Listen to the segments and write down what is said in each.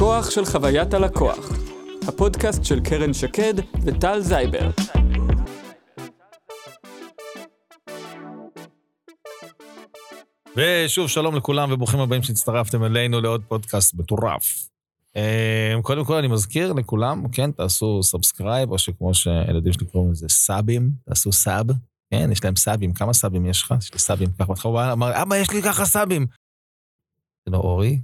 הכוח של חוויית הלקוח, הפודקאסט של קרן שקד וטל זייבר. ושוב, שלום לכולם וברוכים הבאים שהצטרפתם אלינו לעוד פודקאסט מטורף. אה, קודם כל, אני מזכיר לכולם, כן, תעשו subscribe, או שכמו שהילדים שלי קוראים לזה סאבים, תעשו sub, כן, יש להם סאבים. כמה סאבים יש לך? יש לי סאבים ככה. בהתחלה אמר, אבא, יש לי ככה סאבים. זה לא אורי,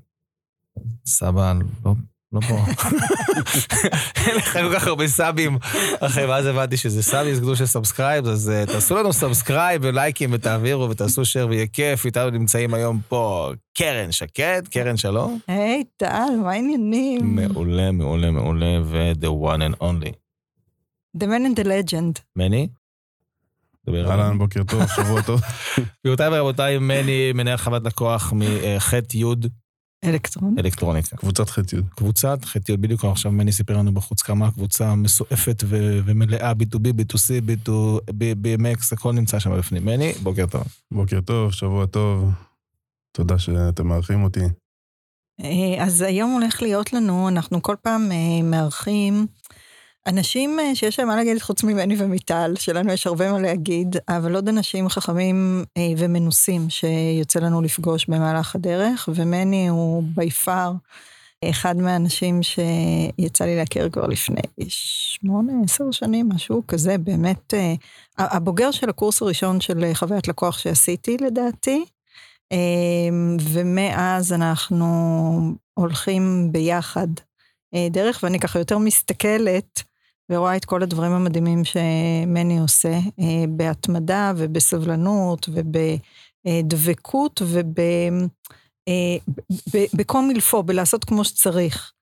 סבא, לא, לא פה. אין לך כל כך הרבה סאבים. אחרי, ואז הבנתי שזה סאבים, זה גדול של subscribe, אז uh, תעשו לנו subscribe ולייקים ותעבירו ותעשו share ויהיה כיף. איתנו נמצאים היום פה קרן שקד, קרן שלום. היי, טל, מה העניינים? מעולה, מעולה, מעולה, ו-the one and only. The man and the legend. מני? אהלן. בוקר טוב, שבוע טוב. גבירותיי ורבותיי, מני, מנהל חוות לקוח מחטא י' אלקטרון. אלקטרוניקה. קבוצת ח'-י'. קבוצת י', בדיוק עכשיו מני סיפר לנו בחוץ כמה הקבוצה מסועפת ו- ומלאה, B2B, B2C, B2, BMX, הכל נמצא שם בפנים. מני, בוקר טוב. בוקר טוב, שבוע טוב. תודה שאתם מארחים אותי. אה, אז היום הולך להיות לנו, אנחנו כל פעם אה, מארחים אנשים אה, שיש להם מה להגיד חוץ ממני ומיטל, שלנו יש הרבה מה להגיד, אבל עוד אנשים חכמים אה, ומנוסים שיוצא לנו לפגוש במהלך הדרך, ומני הוא בי פאר אחד מהאנשים שיצא לי להכיר כבר לפני שמונה, עשר שנים, משהו כזה, באמת, אה, הבוגר של הקורס הראשון של חוויית לקוח שעשיתי לדעתי, ומאז אנחנו הולכים ביחד דרך, ואני ככה יותר מסתכלת ורואה את כל הדברים המדהימים שמני עושה, אה, בהתמדה ובסבלנות ובדבקות ובקום אה, מלפו, בלעשות כמו שצריך.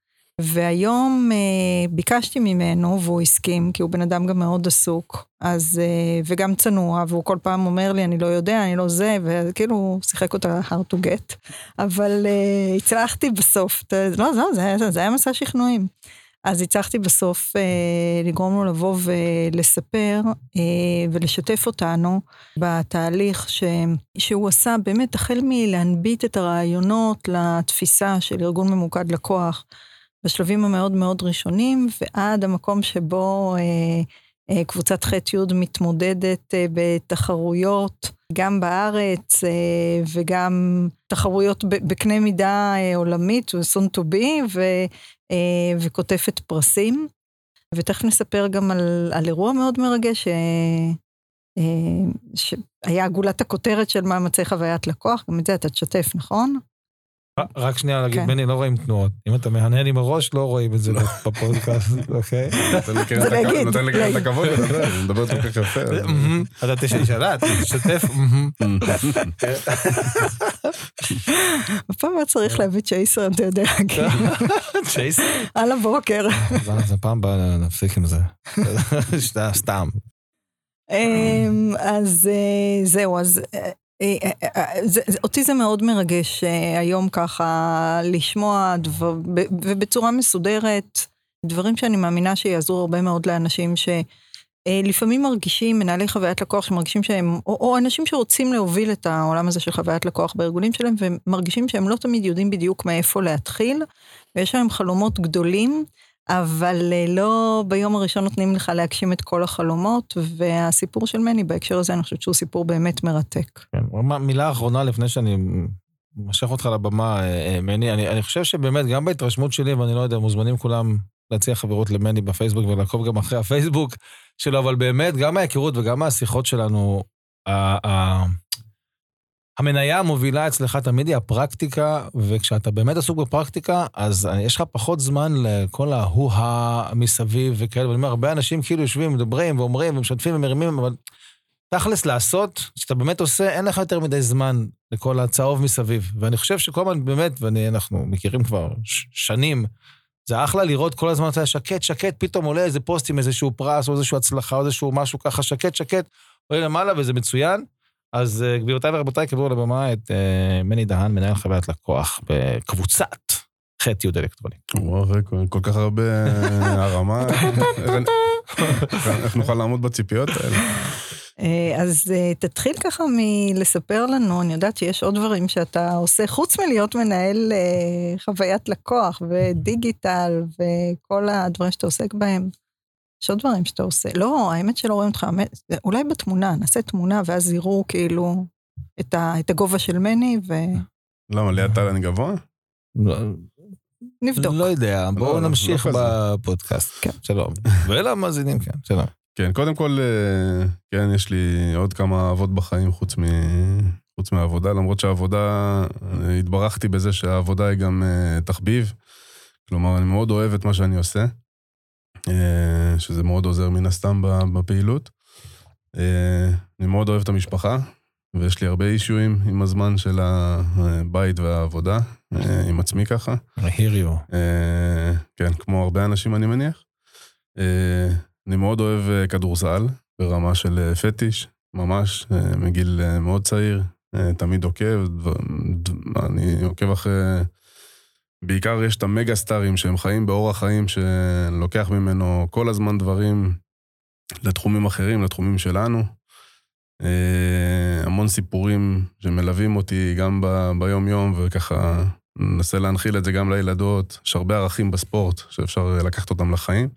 והיום אה, ביקשתי ממנו, והוא הסכים, כי הוא בן אדם גם מאוד עסוק, אז, אה, וגם צנוע, והוא כל פעם אומר לי, אני לא יודע, אני לא זה, וכאילו הוא שיחק אותה hard to get, אבל אה, הצלחתי בסוף, לא, זהו, זה, זה, זה היה מסע שכנועים. אז הצלחתי בסוף אה, לגרום לו לבוא ולספר אה, ולשתף אותנו בתהליך ש, שהוא עשה באמת החל מלהנביט את הרעיונות לתפיסה של ארגון ממוקד לקוח בשלבים המאוד מאוד ראשונים ועד המקום שבו אה, אה, קבוצת ח'-י' מתמודדת אה, בתחרויות גם בארץ אה, וגם תחרויות בקנה מידה אה, עולמית, סון טו בי, אה, וקוטפת פרסים. ותכף נספר גם על, על אירוע מאוד מרגש, שהיה גולת הכותרת של מאמצי חוויית לקוח, גם את זה אתה תשתף, נכון? רק שנייה להגיד, כן. בני, לא רואים תנועות. אם אתה מהנהן עם הראש, לא רואים את זה בפודקאסט, אוקיי? נותן לי קרן זה את הכבוד- להגיד, נותן לי קרן את להגיד. הכבוד לדבר, אני מדבר כל כך יפה. אתה תשאלה, תשתף. מהמם. בפעם הבאה צריך להביא צ'ייסר, אתה יודע, כאילו, צ'ייס? על הבוקר. אז הפעם הבאה נפסיק עם זה. סתם. אמ, אז אה, זהו, אז אה, אה, אה, אה, זה- זה- אותי זה מאוד מרגש אה, היום ככה לשמוע דבר, ובצורה מסודרת, דברים שאני מאמינה שיעזרו הרבה מאוד לאנשים שלפעמים מרגישים, מנהלי חוויית לקוח שמרגישים שהם, או, או אנשים שרוצים להוביל את העולם הזה של חוויית לקוח בארגונים שלהם, ומרגישים שהם לא תמיד יודעים בדיוק מאיפה להתחיל, ויש להם חלומות גדולים. אבל אה, לא ביום הראשון נותנים לך להגשים את כל החלומות, והסיפור של מני בהקשר הזה, אני חושבת שהוא סיפור באמת מרתק. כן, מילה אחרונה לפני שאני משך אותך לבמה, אה, אה, מני. אני, אני חושב שבאמת, גם בהתרשמות שלי, ואני לא יודע, מוזמנים כולם להציע חברות למני בפייסבוק ולעקוב גם אחרי הפייסבוק שלו, אבל באמת, גם מההיכרות וגם מהשיחות שלנו, ה- ה- המניה המובילה אצלך תמיד היא הפרקטיקה, וכשאתה באמת עסוק בפרקטיקה, אז יש לך פחות זמן לכל ההוא-הא מסביב וכאלה, ואני אומר, הרבה אנשים כאילו יושבים, מדברים ואומרים ומשתפים ומרימים, אבל תכלס לעשות, כשאתה באמת עושה, אין לך יותר מדי זמן לכל הצהוב מסביב. ואני חושב שכל הזמן באמת, ואנחנו מכירים כבר שנים, זה אחלה לראות כל הזמן, אתה יודע, שקט, שקט, פתאום עולה איזה פוסט עם איזשהו פרס, או איזשהו הצלחה, או איזשהו משהו ככה, שקט, שקט, עולה למעלה וזה מצוין. אז אה, גבירותיי ורבותיי, קיבלו לבמה את אה, מני דהן, מנהל חוויית לקוח בקבוצת חטא י' אלקטרוני. וואו, זה כל- כך הרבה אה, הרמה. איך- נוכל לעמוד בציפיות האלה? אז תתחיל ככה מלספר לנו, אני יודעת שיש עוד דברים שאתה עושה, חוץ מלהיות מנהל חוויית לקוח ודיגיטל וכל הדברים שאתה עוסק בהם. יש עוד דברים שאתה עושה. לא, האמת שלא רואים אותך, אולי בתמונה, נעשה תמונה ואז יראו כאילו את, ה, את הגובה של מני למה, ליד טל אני גבוה? ונבדוק. לא יודע, בואו לא, נמשיך לא כזה. בפודקאסט. כן. שלום. ולמאזינים, כן, שלום. כן, קודם כל, אה, כן, יש לי עוד כמה אהבות בחיים חוץ, מ... חוץ מהעבודה, למרות שהעבודה, אה, התברכתי בזה שהעבודה היא גם אה, תחביב. כלומר, אני מאוד אוהב את מה שאני עושה, שזה מאוד עוזר מן הסתם בפעילות. אה, אני מאוד אוהב את המשפחה, ויש לי הרבה אישויים עם הזמן של הבית והעבודה, אה, עם עצמי ככה. I hear you. אה, כן, כמו הרבה אנשים אני מניח. אה, אני מאוד אוהב אה, כדורסל, ברמה של אה, פטיש, ממש, אה, מגיל אה, מאוד צעיר, אה, תמיד עוקב, אני עוקב אחרי... בעיקר יש את המגה סטארים שהם חיים באורח חיים שלוקח ממנו כל הזמן דברים לתחומים אחרים, לתחומים שלנו. אה, המון סיפורים שמלווים אותי גם ב- ביום-יום, וככה ננסה להנחיל את זה גם לילדות. יש הרבה ערכים בספורט שאפשר לקחת אותם לחיים.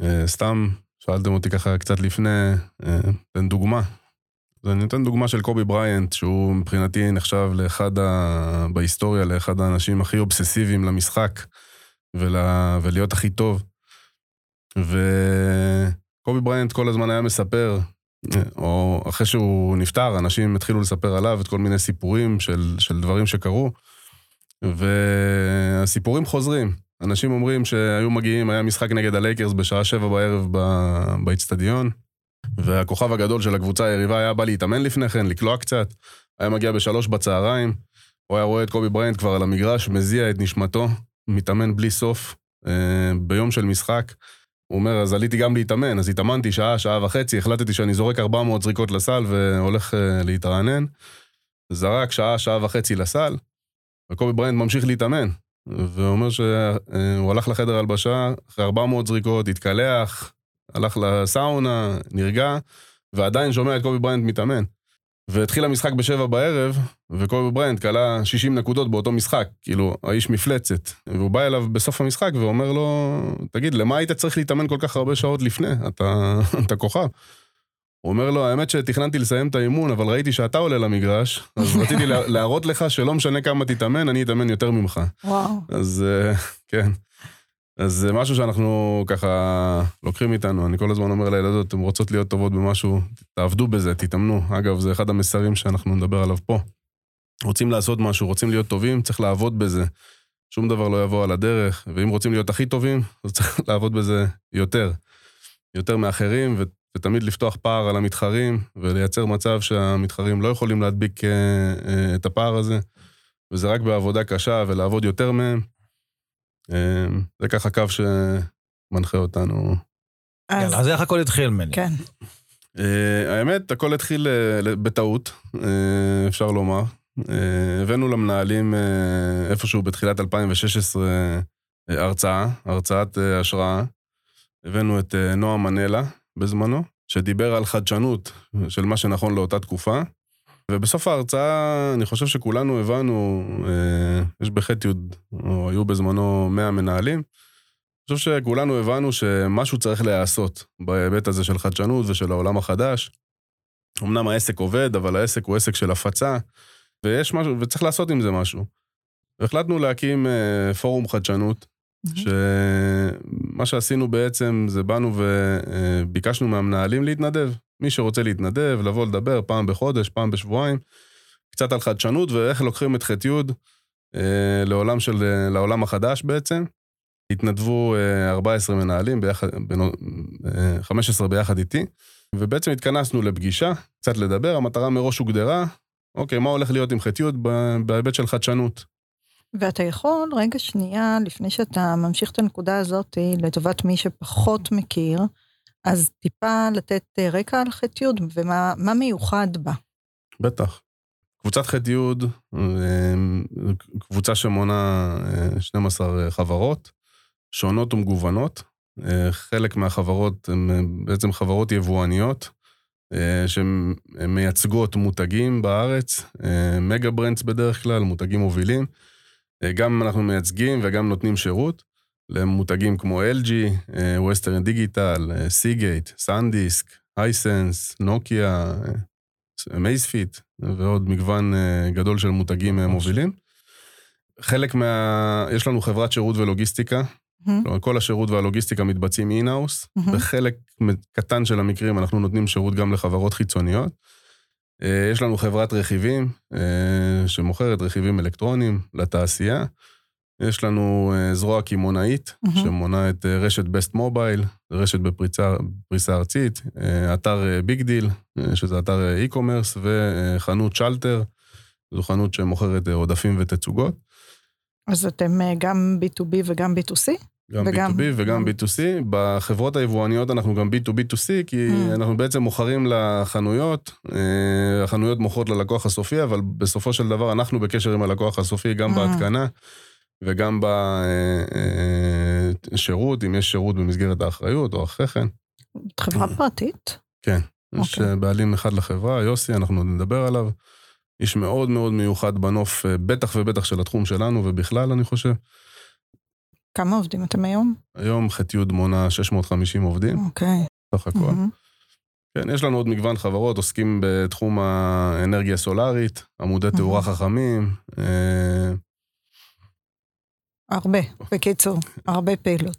אה, סתם, שאלתם אותי ככה קצת לפני, אה, תן דוגמה. אני נותן דוגמה של קובי בריינט, שהוא מבחינתי נחשב לאחד ה... בהיסטוריה, לאחד האנשים הכי אובססיביים למשחק ול... ולהיות הכי טוב. וקובי בריינט כל הזמן היה מספר, או אחרי שהוא נפטר, אנשים התחילו לספר עליו את כל מיני סיפורים של, של דברים שקרו, והסיפורים חוזרים. אנשים אומרים שהיו מגיעים, היה משחק נגד הלייקרס בשעה שבע בערב ב- באיצטדיון, והכוכב הגדול של הקבוצה היריבה היה בא להתאמן לפני כן, לקלוע קצת, היה מגיע בשלוש בצהריים, הוא היה רואה את קובי בריינט כבר על המגרש, מזיע את נשמתו, מתאמן בלי סוף, אה, ביום של משחק. הוא אומר, אז עליתי גם להתאמן, אז התאמנתי שעה, שעה וחצי, החלטתי שאני זורק 400 זריקות לסל והולך אה, להתרענן. זרק שעה, שעה וחצי לסל, וקובי בריינט ממשיך להתאמן. ואומר שהוא הלך לחדר הלבשה, אחרי 400 זריקות, התקלח, הלך לסאונה, נרגע, ועדיין שומע את קובי בריינט מתאמן. והתחיל המשחק בשבע בערב, וקובי בריינט קלע 60 נקודות באותו משחק, כאילו, האיש מפלצת. והוא בא אליו בסוף המשחק ואומר לו, תגיד, למה היית צריך להתאמן כל כך הרבה שעות לפני? אתה, אתה כוכב. הוא אומר לו, האמת שתכננתי לסיים את האימון, אבל ראיתי שאתה עולה למגרש, אז רציתי לה- להראות לך שלא משנה כמה תתאמן, אני אתאמן יותר ממך. וואו. אז אה, כן. אז זה משהו שאנחנו ככה לוקחים איתנו. אני כל הזמן אומר לילדות, אתן רוצות להיות טובות במשהו, תעבדו בזה, תתאמנו. אגב, זה אחד המסרים שאנחנו נדבר עליו פה. רוצים לעשות משהו, רוצים להיות טובים, צריך לעבוד בזה. שום דבר לא יבוא על הדרך, ואם רוצים להיות הכי טובים, אז צריך לעבוד בזה יותר. יותר מאחרים, ו- ותמיד לפתוח פער על המתחרים, ולייצר מצב שהמתחרים לא יכולים להדביק אה, אה, את הפער הזה. וזה רק בעבודה קשה ולעבוד יותר מהם. אה, זה ככה קו שמנחה אותנו. אז יאללה, אז איך הכל התחיל ממני? כן. אה, האמת, הכל התחיל אה, בטעות, אה, אפשר לומר. הבאנו למנהלים איפשהו בתחילת 2016 אה, הרצאה, הרצאת אה, השראה. הבאנו את נועם מנלה בזמנו, שדיבר על חדשנות של מה שנכון לאותה תקופה. ובסוף ההרצאה, אני חושב שכולנו הבנו, אה, יש בחטא י', או היו בזמנו 100 מנהלים, אני חושב שכולנו הבנו שמשהו צריך להיעשות בהיבט הזה של חדשנות ושל העולם החדש. אמנם העסק עובד, אבל העסק הוא עסק של הפצה, ויש משהו, וצריך לעשות עם זה משהו. והחלטנו להקים אה, פורום חדשנות, שמה שעשינו בעצם זה באנו וביקשנו מהמנהלים להתנדב. מי שרוצה להתנדב, לבוא לדבר פעם בחודש, פעם בשבועיים, קצת על חדשנות ואיך לוקחים את חטא י' אה, לעולם, של, אה, לעולם החדש בעצם. התנדבו אה, 14 מנהלים, ביחד, אה, 15 ביחד איתי, ובעצם התכנסנו לפגישה, קצת לדבר, המטרה מראש הוגדרה, אוקיי, מה הולך להיות עם חטא י' ב- בהיבט של חדשנות? ואתה יכול, רגע שנייה, לפני שאתה ממשיך את הנקודה הזאת, לטובת מי שפחות מכיר, אז טיפה לתת אה, רקע על חטא י' ומה מה מיוחד בה. בטח. קבוצת חטא י', אה, קבוצה שמונה אה, 12 חברות, שונות ומגוונות. אה, חלק מהחברות הן אה, בעצם חברות יבואניות, אה, שמייצגות מותגים בארץ, אה, מגה ברנדס בדרך כלל, מותגים מובילים. אה, גם אנחנו מייצגים וגם נותנים שירות למותגים כמו LG, Western Digital, Seagate, SanDisk, Hisense, נוקיה, Amazfit, ועוד מגוון גדול של מותגים מובילים. חלק מה... יש לנו חברת שירות ולוגיסטיקה, כלומר, כל השירות והלוגיסטיקה מתבצעים in-house. בחלק קטן של המקרים אנחנו נותנים שירות גם לחברות חיצוניות. אה, יש לנו חברת רכיבים אה, שמוכרת רכיבים אלקטרוניים לתעשייה. יש לנו אה, זרוע קמעונאית, שמונה את רשת Best Mobile, רשת בפריסה ארצית, אתר Big Deal, שזה אתר e-commerce, וחנות שלטר, זו חנות שמוכרת עודפים ותצוגות. אז אתם גם B2B וגם B2C? גם וגם... B2B וגם B2C. בחברות היבואניות אנחנו גם B2B2C, כי mm. אנחנו בעצם מוכרים לחנויות, אה, החנויות מוכרות ללקוח הסופי, אבל בסופו של דבר אנחנו בקשר עם הלקוח הסופי גם mm. בהתקנה וגם בשירות, אם יש שירות במסגרת האחריות או אחרי כן. חברה פרטית? כן, יש okay. אוקיי. בעלים אחד לחברה, יוסי, אנחנו נדבר עליו. איש מאוד מאוד מיוחד בנוף, אה, בטח ובטח של התחום שלנו ובכלל, אני חושב. כמה עובדים אתם היום? היום ח'-י' מונה 650 עובדים. אוקיי. סך הכל. כן, יש לנו עוד מגוון חברות, עוסקים בתחום האנרגיה הסולארית, עמודי תאורה חכמים. אה, הרבה, בקיצור, הרבה פעילות.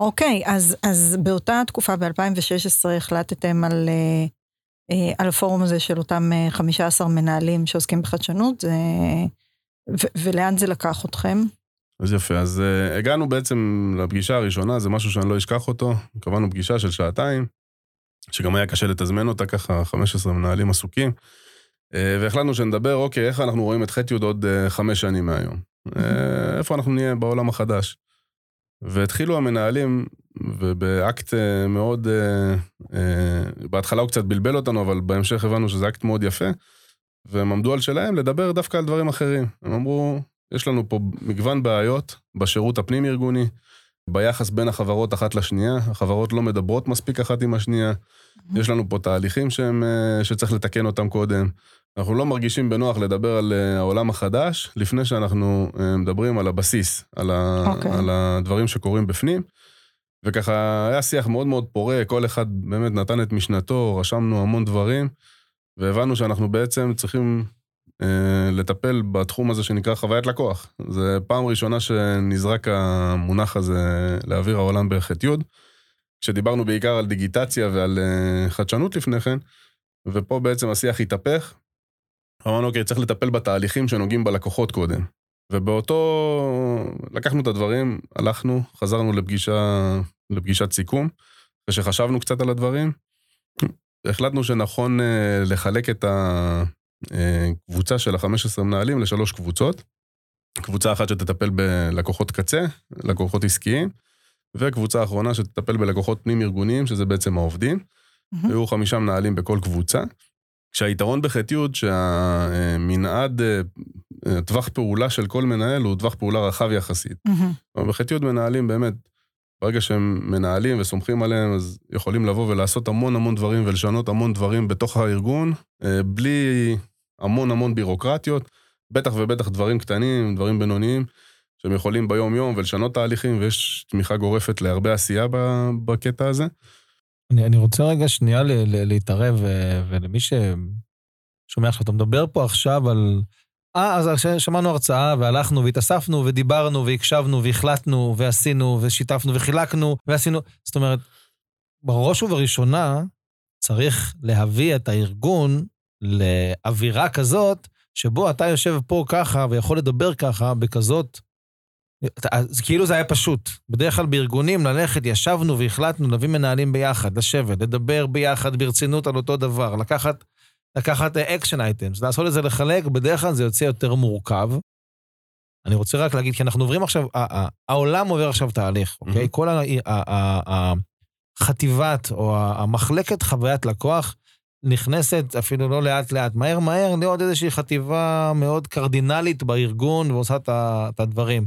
אוקיי, אז, אז באותה תקופה, ב-2016, החלטתם על, אה, אה, על הפורום הזה של אותם 15 מנהלים שעוסקים בחדשנות, זה, ו, ולאן זה לקח אתכם? אז יפה, אז uh, הגענו בעצם לפגישה הראשונה, זה משהו שאני לא אשכח אותו. קבענו פגישה של שעתיים, שגם היה קשה לתזמן אותה ככה, 15 מנהלים עסוקים. Uh, והחלטנו שנדבר, אוקיי, איך אנחנו רואים את ח'-י' עוד uh, חמש שנים מהיום? Uh, איפה אנחנו נהיה בעולם החדש? והתחילו המנהלים, ובאקט מאוד, בהתחלה הוא קצת בלבל אותנו, אבל בהמשך הבנו שזה אקט מאוד יפה, והם עמדו על שלהם לדבר דווקא על דברים אחרים. הם אמרו, יש לנו פה מגוון בעיות בשירות הפנים-ארגוני, ביחס בין החברות אחת לשנייה, החברות לא מדברות מספיק אחת עם השנייה, יש לנו פה תהליכים שהם, אה, שצריך לתקן אותם קודם. אנחנו לא מרגישים בנוח לדבר על אה, העולם החדש, לפני שאנחנו אה, מדברים על הבסיס, על, ה, okay. אוקיי. על הדברים שקורים בפנים. וככה היה שיח מאוד מאוד פורה, כל אחד באמת נתן את משנתו, רשמנו המון דברים, והבנו שאנחנו בעצם צריכים לטפל בתחום הזה שנקרא חוויית לקוח. זה פעם ראשונה שנזרק המונח הזה לאוויר העולם בח'-י', כשדיברנו בעיקר על דיגיטציה ועל אה, חדשנות לפני כן, ופה בעצם השיח התהפך. אמרנו, אוקיי, צריך לטפל בתהליכים שנוגעים בלקוחות קודם. ובאותו... לקחנו את הדברים, הלכנו, חזרנו לפגישה, לפגישת סיכום, אחרי קצת על הדברים. החלטנו שנכון אה, לחלק את, ה, אה, קבוצה של ה-15 מנהלים לשלוש קבוצות. קבוצה אחת שתטפל בלקוחות קצה, לקוחות עסקיים, וקבוצה אחרונה שתטפל בלקוחות פנים-ארגוניים, שזה בעצם העובדים. Mm-hmm. היו חמישה מנהלים בכל קבוצה. כשהיתרון בח'-י' שהמנעד, אה, טווח פעולה של כל מנהל הוא טווח פעולה רחב יחסית. Mm-hmm. בח'-י' מנהלים באמת, ברגע שהם מנהלים וסומכים עליהם, אז יכולים לבוא ולעשות המון המון דברים ולשנות המון דברים בתוך הארגון, אה, בלי המון המון בירוקרטיות, בטח ובטח דברים קטנים, דברים בינוניים, שהם יכולים ביום-יום ולשנות תהליכים, ויש תמיכה גורפת להרבה עשייה בקטע הזה. אני, אני רוצה רגע שנייה ל, ל, להתערב, ולמי ששומע עכשיו, אתה מדבר פה עכשיו על... אה, אז שמענו הרצאה, והלכנו, והתאספנו, ודיברנו, והקשבנו, והחלטנו, ועשינו, ושיתפנו, וחילקנו, ועשינו... זאת אומרת, בראש ובראשונה, צריך להביא את הארגון לאווירה כזאת, שבו אתה יושב פה ככה ויכול לדבר ככה בכזאת... אז כאילו זה היה פשוט. בדרך כלל בארגונים ללכת, ישבנו והחלטנו להביא מנהלים ביחד, לשבת, לדבר ביחד ברצינות על אותו דבר, לקחת, לקחת action items, לעשות את זה לחלק, בדרך כלל זה יוצא יותר מורכב. אני רוצה רק להגיד, כי אנחנו עוברים עכשיו, העולם עובר עכשיו תהליך, אוקיי? כל החטיבת או המחלקת חוויית לקוח נכנסת אפילו לא לאט לאט, מהר מהר לעוד איזושהי חטיבה מאוד קרדינלית בארגון ועושה את הדברים.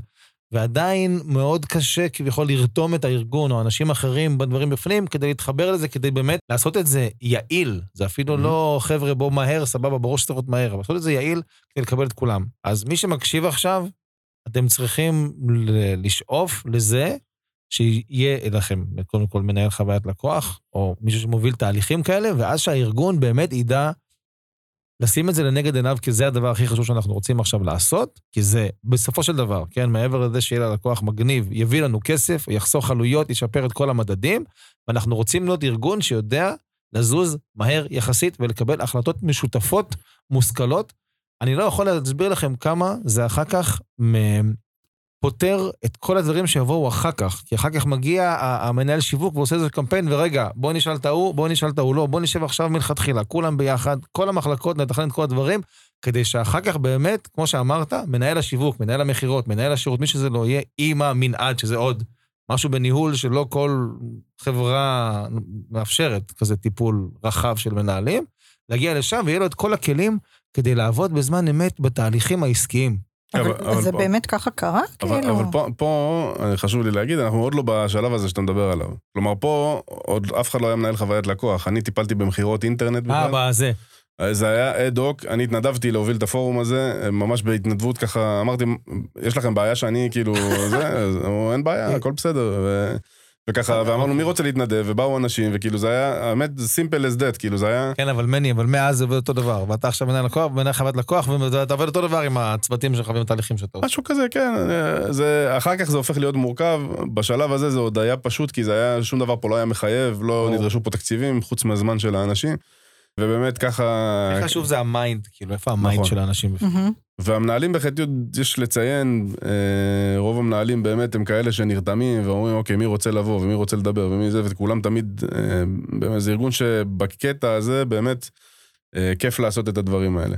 ועדיין מאוד קשה כביכול לרתום את הארגון או אנשים אחרים בדברים בפנים כדי להתחבר לזה, כדי באמת לעשות את זה יעיל. זה אפילו Mhm. לא, חבר'ה, בוא מהר, סבבה, ברור שצריך להיות מהר, אבל לעשות את זה יעיל כדי לקבל את כולם. אז מי שמקשיב עכשיו, אתם צריכים לשאוף לזה שיהיה לכם קודם כל מנהל חוויית לקוח, או מישהו שמוביל תהליכים כאלה, ואז שהארגון באמת ידע לשים את זה לנגד עיניו, כי זה הדבר הכי חשוב שאנחנו רוצים עכשיו לעשות, כי זה בסופו של דבר, כן, מעבר לזה שיהיה ללקוח מגניב, יביא לנו כסף, יחסוך עלויות, ישפר את כל המדדים, ואנחנו רוצים להיות ארגון שיודע לזוז מהר יחסית ולקבל החלטות משותפות, מושכלות. אני לא יכול להסביר לכם כמה זה אחר כך פותר את כל הדברים שיבואו אחר כך. כי אחר כך מגיע המנהל שיווק ועושה איזה קמפיין, ורגע, בוא נשאל את ההוא, בוא נשאל את ההוא, לא, בוא נשב עכשיו מלכתחילה, כולם ביחד, כל המחלקות, נתכנן את כל הדברים, כדי שאחר כך באמת, כמו שאמרת, מנהל השיווק, מנהל המכירות, מנהל השירות, מי שזה לא יהיה, עם המנעד, שזה עוד משהו בניהול שלא כל חברה מאפשרת, כזה טיפול רחב של מנהלים, להגיע לשם ויהיה לו את כל הכלים כדי לעבוד בזמן אמת בתהליכים העסקיים. אבל זה פה- באמת ככה קרה? אבל, כאילו... אבל פה, פה אה, חשוב לי להגיד, אנחנו עוד לא בשלב הזה שאתה מדבר עליו. כלומר, פה עוד אף אחד לא היה מנהל חוויית לקוח. אני טיפלתי במכירות אינטרנט אה, בכלל. בזה. זה היה אד-הוק, אני התנדבתי להוביל את הפורום הזה, ממש בהתנדבות ככה, אמרתי, יש לכם בעיה שאני כאילו, זה, אין בעיה, הכל בסדר. ו... וככה, ואמרנו, מי רוצה להתנדב? ובאו אנשים, וכאילו זה היה, האמת, זה simple as that, כאילו זה היה... כן, אבל מני, אבל מאז זה עובד אותו דבר. ואתה עכשיו מנהל לקוח, מנהל חוויית לקוח, ואתה עובד אותו דבר עם הצוותים שלך ועם התהליכים שאתה עושה. משהו כזה, כן. זה, אחר כך זה הופך להיות מורכב. בשלב הזה זה עוד היה פשוט, כי זה היה, שום דבר פה לא היה מחייב, לא. נדרשו פה תקציבים, חוץ מהזמן של האנשים. ובאמת ככה... הכי חשוב זה ה mind, כאילו, איפה המיינד נכון. של האנשים בפנים? והמנהלים בחטיבות, יש לציין, אה, רוב המנהלים באמת הם כאלה שנרתמים ואומרים, אוקיי, מי רוצה לבוא ומי רוצה לדבר ומי זה, וכולם תמיד, אה, באמת, זה ארגון שבקטע הזה באמת אה, כיף לעשות את הדברים האלה.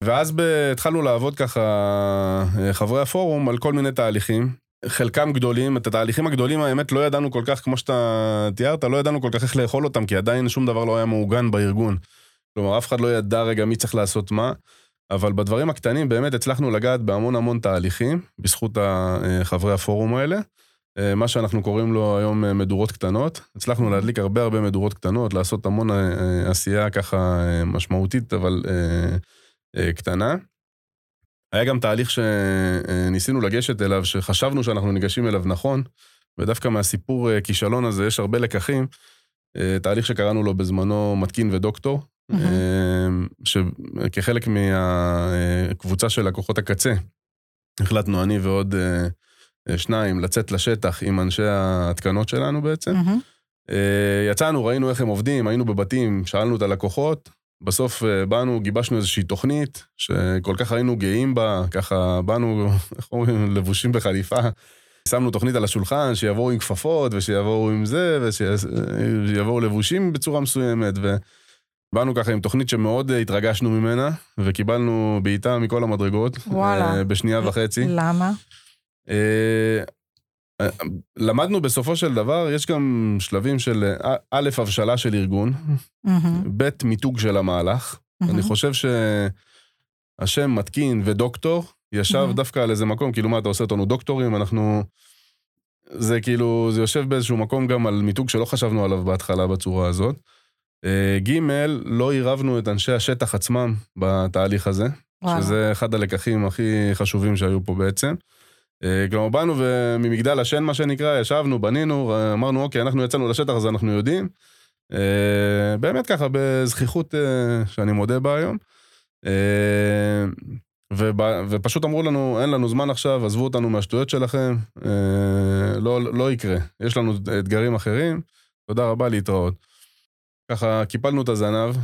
ואז התחלנו לעבוד ככה, חברי הפורום, על כל מיני תהליכים. חלקם גדולים, את התהליכים הגדולים האמת לא ידענו כל כך, כמו שאתה תיארת, לא ידענו כל כך איך לאכול אותם, כי עדיין שום דבר לא היה מעוגן בארגון. כלומר, אף אחד לא ידע רגע מי צריך לעשות מה. אבל בדברים הקטנים באמת הצלחנו לגעת בהמון המון תהליכים, בזכות אה, חברי הפורום האלה. אה, מה שאנחנו קוראים לו היום אה, מדורות קטנות. הצלחנו להדליק הרבה הרבה מדורות קטנות, לעשות המון עשייה ככה משמעותית, אבל קטנה. היה גם תהליך שניסינו לגשת אליו, שחשבנו שאנחנו ניגשים אליו נכון, ודווקא מהסיפור אה, כישלון הזה יש הרבה לקחים. אה, תהליך שקראנו לו בזמנו מתקין ודוקטור. אה, שכחלק מהקבוצה של לקוחות הקצה, החלטנו אני ועוד שניים לצאת לשטח עם אנשי ההתקנות שלנו בעצם. יצאנו, ראינו איך הם עובדים, היינו בבתים, שאלנו את הלקוחות, בסוף אה, באנו, גיבשנו איזושהי תוכנית שכל כך היינו גאים בה, ככה באנו, איך אומרים, לבושים בחליפה. שמנו תוכנית על השולחן, שיבואו עם כפפות, ושיבואו עם זה, ושיבואו לבושים בצורה מסוימת, ובאנו ככה עם תוכנית שמאוד אה, התרגשנו ממנה, וקיבלנו בעיטה מכל המדרגות. וואלה. אה, בשנייה וחצי. למה? למדנו בסופו של דבר, יש גם שלבים של אה, א', הבשלה של ארגון. ב', מיתוג של המהלך. אני חושב שהשם מתקין ודוקטור ישב. דווקא על איזה מקום, כאילו מה אתה עושה אותנו דוקטורים, אנחנו... זה כאילו, זה יושב באיזשהו מקום גם על מיתוג שלא חשבנו עליו בהתחלה בצורה הזאת. אה, ג', לא עירבנו את אנשי השטח עצמם בתהליך הזה. וואלה. שזה אחד הלקחים הכי חשובים שהיו פה בעצם. אה, כלומר, באנו וממגדל השן, מה שנקרא, ישבנו, בנינו, אמרנו, אוקיי, אנחנו יצאנו לשטח, אז אנחנו יודעים. אה, באמת ככה, בזכיחות אה, שאני מודה בה היום. אה, ובא- ופשוט אמרו לנו, אין לנו זמן עכשיו, עזבו אותנו מהשטויות שלכם, אה, לא, לא יקרה. יש לנו אתגרים אחרים, תודה רבה, להתראות. ככה קיפלנו את הזנב, אה,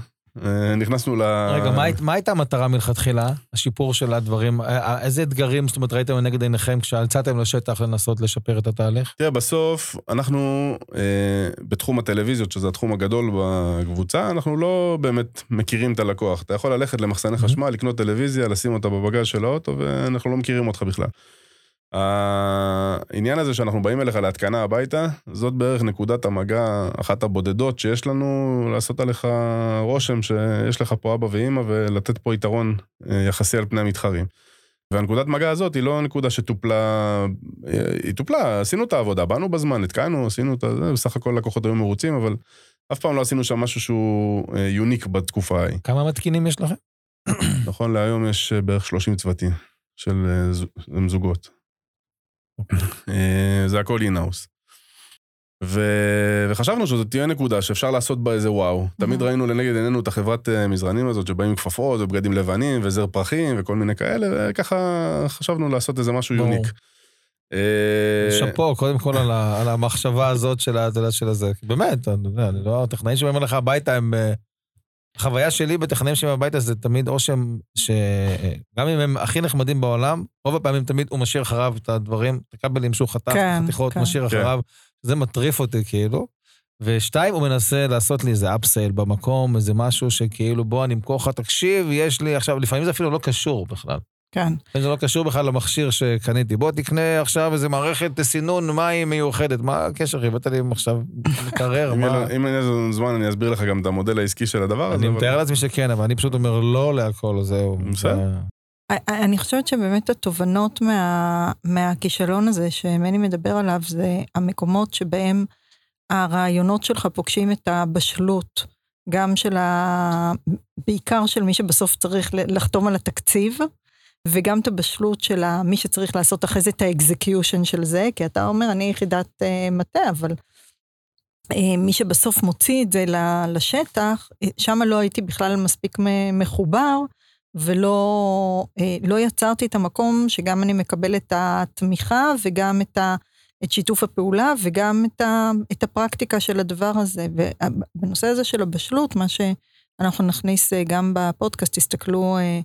נכנסנו ל... רגע, מה מה הייתה המטרה מלכתחילה? השיפור של הדברים? אה, אה, איזה אתגרים, זאת אומרת, ראיתם לנגד עיניכם כשיצאתם לשטח לנסות לשפר את התהליך? תראה, בסוף, אנחנו אה, בתחום הטלוויזיות, שזה התחום הגדול בקבוצה, אנחנו לא באמת מכירים את הלקוח. אתה יכול ללכת למחסני. חשמל, לקנות טלוויזיה, לשים אותה בבגז של האוטו, ואנחנו לא מכירים אותך בכלל. העניין הזה שאנחנו באים אליך להתקנה הביתה, זאת בערך נקודת המגע, אחת הבודדות שיש לנו, לעשות עליך רושם שיש לך פה אבא ואימא ולתת פה יתרון אה, יחסי על פני המתחרים. והנקודת מגע הזאת היא לא נקודה שטופלה, היא טופלה, עשינו את העבודה, באנו בזמן, נתקענו, עשינו את זה, בסך הכל לקוחות היו מרוצים, אבל אף פעם לא עשינו שם משהו שהוא אה, יוניק בתקופה ההיא. כמה מתקינים יש לכם? נכון להיום יש אה, בערך 30 צוותים של אה, זוגות. אה, זה הכל אינהאוס. ו... וחשבנו שזאת תהיה נקודה שאפשר לעשות בה איזה וואו. תמיד Mhm. ראינו לנגד עינינו את החברת אה, מזרנים הזאת, שבאים עם כפפות ובגדים לבנים וזר פרחים וכל מיני כאלה, וככה חשבנו לעשות איזה משהו ברור. יוניק. אה, שאפו, קודם כל על ה- על המחשבה הזאת של הזה. באמת, אני אני לא... הטכנאים שבאים אליך הביתה הם... החוויה שלי בטכנאים שבאים הביתה זה תמיד או שהם... שגם אם הם הכי נחמדים בעולם, רוב הפעמים תמיד הוא משאיר אחריו את הדברים, את הכבלים שהוא חתך, כן, חתיכות, כן. משאיר כן. אחריו. זה מטריף אותי כאילו. ושתיים, הוא מנסה לעשות לי איזה אפסייל במקום, איזה משהו שכאילו, בוא אני אמכור לך, תקשיב, יש לי עכשיו, לפעמים זה אפילו לא קשור בכלל. כן. זה לא קשור בכלל למכשיר שקניתי. בוא תקנה עכשיו איזה מערכת סינון מים מיוחדת. מה הקשר? הבאת לי עכשיו מקרר, מה... אם יהיה לנו זמן, אני אסביר לך גם את המודל העסקי של הדבר הזה. אני אבל- מתאר לעצמי שכן, אבל אני פשוט אומר לא להכל, זהו. בסדר. אני חושבת שבאמת התובנות מה, מהכישלון הזה שמני מדבר עליו, זה המקומות שבהם הרעיונות שלך פוגשים את הבשלות, גם של ה... בעיקר של מי שבסוף צריך לחתום על התקציב, וגם את הבשלות של מי שצריך לעשות אחרי זה את האקזקיושן של זה, כי אתה אומר, אני יחידת uh, מטה, אבל uh, מי שבסוף מוציא את זה לשטח, אה, שם לא הייתי בכלל מספיק מחובר, ולא אה, לא יצרתי את המקום שגם אני מקבל את התמיכה וגם את, ה, את שיתוף הפעולה וגם את, ה, את הפרקטיקה של הדבר הזה. ובנושא הזה של הבשלות, מה שאנחנו נכניס אה, גם בפודקאסט, תסתכלו, אה,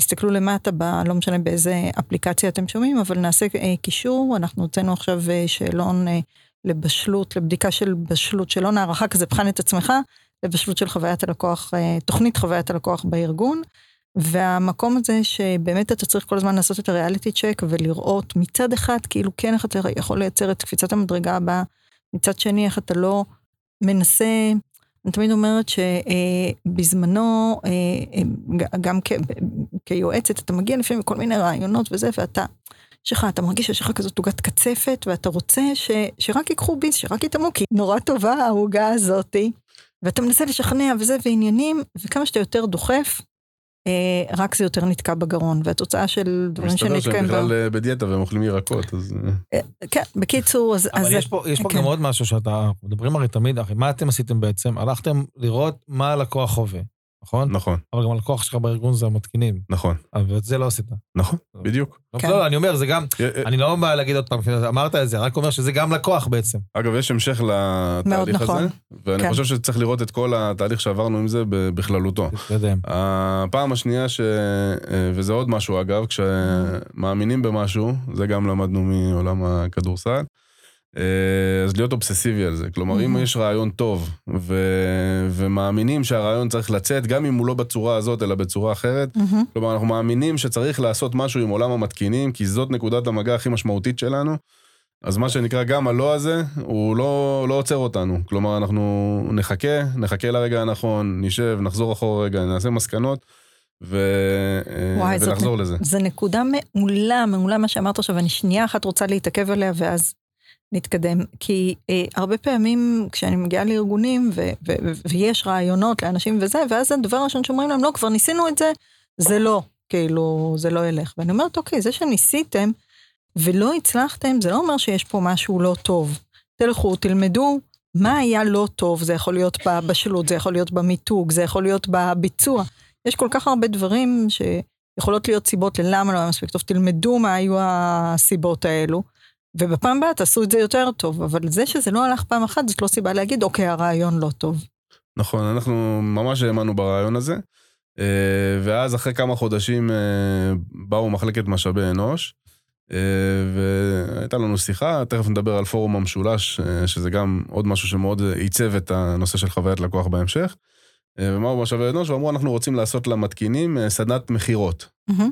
תסתכלו למטה, ב, לא משנה באיזה אפליקציה אתם שומעים, אבל נעשה אה, קישור, אנחנו הוצאנו עכשיו אה, שאלון אה, לבשלות, לבדיקה של בשלות, שאלון הערכה כזה, בחן את עצמך, לבשלות של חוויית הלקוח, אה, תוכנית חוויית הלקוח בארגון. והמקום הזה שבאמת אתה צריך כל הזמן לעשות את הריאליטי צ'ק ולראות מצד אחד כאילו כן איך אתה יכול לייצר את קפיצת המדרגה הבאה, מצד שני איך אתה לא מנסה, אני תמיד אומרת שבזמנו, גם כ- כיועצת, אתה מגיע לפעמים כל מיני רעיונות וזה, ואתה, יש לך, אתה מרגיש שיש לך כזאת עוגת קצפת, ואתה רוצה ש, שרק ייקחו ביס, שרק יטעמו, כי נורא טובה העוגה הזאתי, ואתה מנסה לשכנע וזה, ועניינים, וכמה שאתה יותר דוחף, אה, רק זה יותר נתקע בגרון, והתוצאה של דברים מסתבר שהם שנתקעים ב... בכלל אה, בדיאטה והם אוכלים ירקות, אז... אה, כן, בקיצור, אז... אבל יש פה, יש פה כן. גם עוד משהו שאתה, מדברים הרי תמיד, אחי, מה אתם עשיתם בעצם? הלכתם לראות מה הלקוח חווה, נכון? נכון, אבל גם הלקוח שלך בארגון זה המתקינים, נכון, אבל את זה לא עשית. נכון, בדיוק. לא, כן. לא, אני אומר, זה גם, אה, אה, אני לא בא להגיד עוד פעם, אמרת את זה, רק אומר שזה גם לקוח בעצם. אגב, יש המשך לתהליך נכון. הזה, ואני כן. חושב שצריך לראות את כל התהליך שעברנו עם זה ב- בכללותו. תתקדם. הפעם השנייה, ש... אה, וזה עוד משהו אגב, כשמאמינים במשהו, זה גם למדנו מעולם הכדורסל, אה, אז להיות אובססיבי על זה. כלומר, אם Mhm. יש רעיון טוב, ו... ומאמינים שהרעיון צריך לצאת, גם אם הוא לא בצורה הזאת, אלא בצורה אחרת, מהמם. כלומר, אנחנו מאמינים שצריך לעשות משהו עם עולם המתקינים, כי זאת נקודת המגע הכי משמעותית שלנו. אז מה שנקרא, גם הלא הזה, הוא לא, לא עוצר אותנו. כלומר, אנחנו נחכה, נחכה לרגע הנכון, נשב, נחזור אחורה רגע, נעשה מסקנות, ו... אה, וואי, זאת ונחזור לזה. זו נקודה מעולה, מעולה מה שאמרת עכשיו, אני שנייה אחת רוצה להתעכב עליה ואז נתקדם. כי אה, הרבה פעמים כשאני מגיעה לארגונים ו- ו- ו- ויש רעיונות לאנשים וזה, ואז הדבר הראשון שאומרים להם, לא, כבר ניסינו את זה, זה לא, כאילו, זה לא ילך. ואני אומרת, אוקיי, זה שניסיתם ולא הצלחתם, זה לא אומר שיש פה משהו לא טוב. תלכו, תלמדו מה היה לא טוב, זה יכול להיות בבשלות, זה יכול להיות במיתוג, זה יכול להיות בביצוע. יש כל כך הרבה דברים שיכולות להיות סיבות ללמה לא היה מספיק טוב, תלמדו מה היו הסיבות האלו, ובפעם הבאה תעשו את זה יותר טוב, אבל זה שזה לא הלך פעם אחת, זאת לא סיבה להגיד, אוקיי, הרעיון לא טוב. נכון, אנחנו ממש האמנו ברעיון הזה. אה, ואז אחרי כמה חודשים אה, באו מחלקת משאבי אנוש, אה, והייתה לנו שיחה, תכף נדבר על פורום המשולש, שזה גם עוד משהו שמאוד עיצב את הנושא של חוויית לקוח בהמשך. ומה הוא משאבי אנוש? ואמרו, אנחנו רוצים לעשות למתקינים סדנת מכירות. מהמם.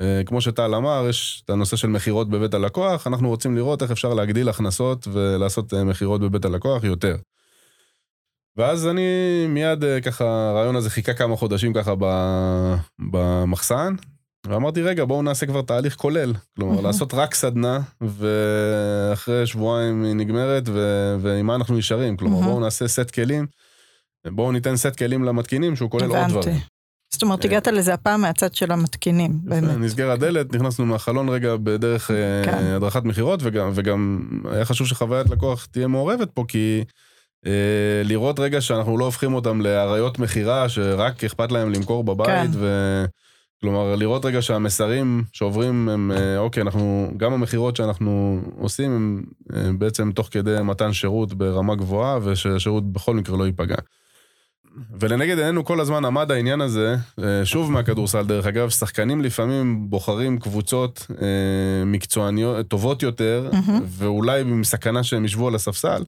אה, כמו שטל אמר, יש את הנושא של מכירות בבית הלקוח, אנחנו רוצים לראות איך אפשר להגדיל הכנסות ולעשות אה, מכירות בבית הלקוח יותר. ואז אני מיד אה, ככה, הרעיון הזה חיכה כמה חודשים ככה במחסן, ואמרתי, רגע, בואו נעשה כבר תהליך כולל. כלומר. לעשות רק סדנה, ואחרי שבועיים היא נגמרת, ו... ועם מה אנחנו נשארים. כלומר. בואו נעשה סט כלים, בואו ניתן סט כלים למתקינים, שהוא כולל עוד. דברים. זאת אומרת, אה, הגעת לזה הפעם מהצד של המתקינים, באמת. נסגר הדלת, נכנסנו מהחלון רגע בדרך אה, כן. הדרכת מכירות, וגם, היה חשוב שחוויית לקוח תהיה מעורבת פה, כי אה, לראות רגע שאנחנו לא הופכים אותם לאריות מכירה, שרק אכפת להם למכור בבית, כן. ו... כלומר, לראות רגע שהמסרים שעוברים הם, אוקיי, אנחנו, גם המכירות שאנחנו עושים הם בעצם תוך כדי מתן שירות ברמה גבוהה, ושהשירות בכל מקרה לא ייפגע. ולנגד עינינו כל הזמן עמד העניין הזה, אה, שוב מהכדורסל דרך אגב, שחקנים לפעמים בוחרים קבוצות אה, מקצועניות, טובות יותר, מהמם. ואולי עם סכנה שהם ישבו על הספסל.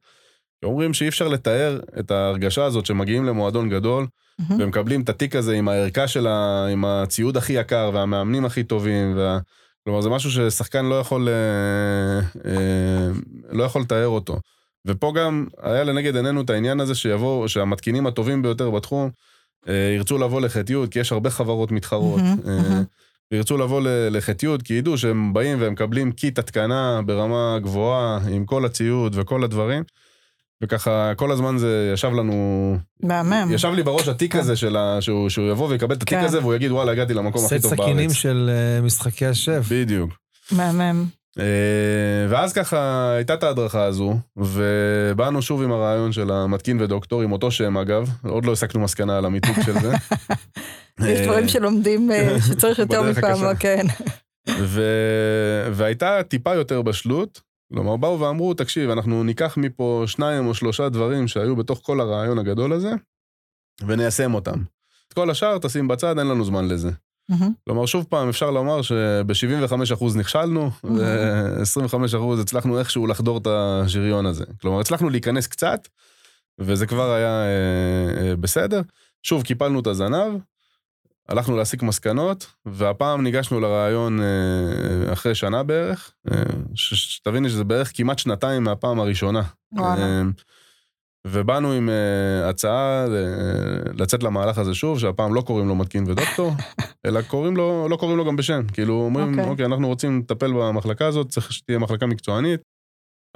אומרים שאי אפשר לתאר את ההרגשה הזאת שמגיעים למועדון גדול, מהמם. ומקבלים את התיק הזה עם הערכה שלה, עם הציוד הכי יקר והמאמנים הכי טובים. וה... כלומר, זה משהו ששחקן לא יכול, אה, אה, לא יכול לתאר אותו. ופה גם היה לנגד עינינו את העניין הזה שיבואו, שהמתקינים הטובים ביותר בתחום אה, ירצו לבוא לחטיות, כי יש הרבה חברות מתחרות. אה. וירצו לבוא לחטיות, כי ידעו שהם באים והם מקבלים קיט התקנה ברמה גבוהה, עם כל הציוד וכל הדברים. וככה, כל הזמן זה ישב לנו, מהמם. ישב לי בראש התיק כן. הזה של ה... שהוא, שהוא יבוא ויקבל את התיק כן. הזה והוא יגיד, וואלה, הגעתי למקום הכי סט טוב בארץ. סכינים של אה, משחקי השף. בדיוק. מהמם. אה, ואז ככה הייתה את ההדרכה הזו, ובאנו שוב עם הרעיון של המתקין ודוקטור, עם אותו שם אגב, עוד לא הסקנו מסקנה על המיתוג של זה. יש אה, דברים שלומדים אה, שצריך יותר מפעם. כן. והייתה טיפה יותר בשלות, כלומר באו ואמרו, תקשיב, אנחנו ניקח מפה שניים או שלושה דברים שהיו בתוך כל הרעיון הגדול הזה, וניישם אותם. את כל השאר תשים בצד, אין לנו זמן לזה. כלומר, שוב פעם, אפשר לומר שב-75% נכשלנו, ו-25% הצלחנו איכשהו לחדור את השריון הזה. כלומר, הצלחנו להיכנס קצת, וזה כבר היה אה, אה, בסדר. שוב, קיפלנו את הזנב, הלכנו להסיק מסקנות, והפעם ניגשנו לרעיון אה, אחרי שנה בערך, שתביני שזה בערך כמעט שנתיים מהפעם הראשונה. וואלה. ובאנו עם אה, הצעה אה, לצאת למהלך הזה שוב, שהפעם לא קוראים לו מתקין ודוקטור, אלא קוראים לו, לא קוראים לו גם בשם. כאילו אומרים, אוקיי. אוקיי, אנחנו רוצים לטפל במחלקה הזאת, צריך שתהיה מחלקה מקצוענית.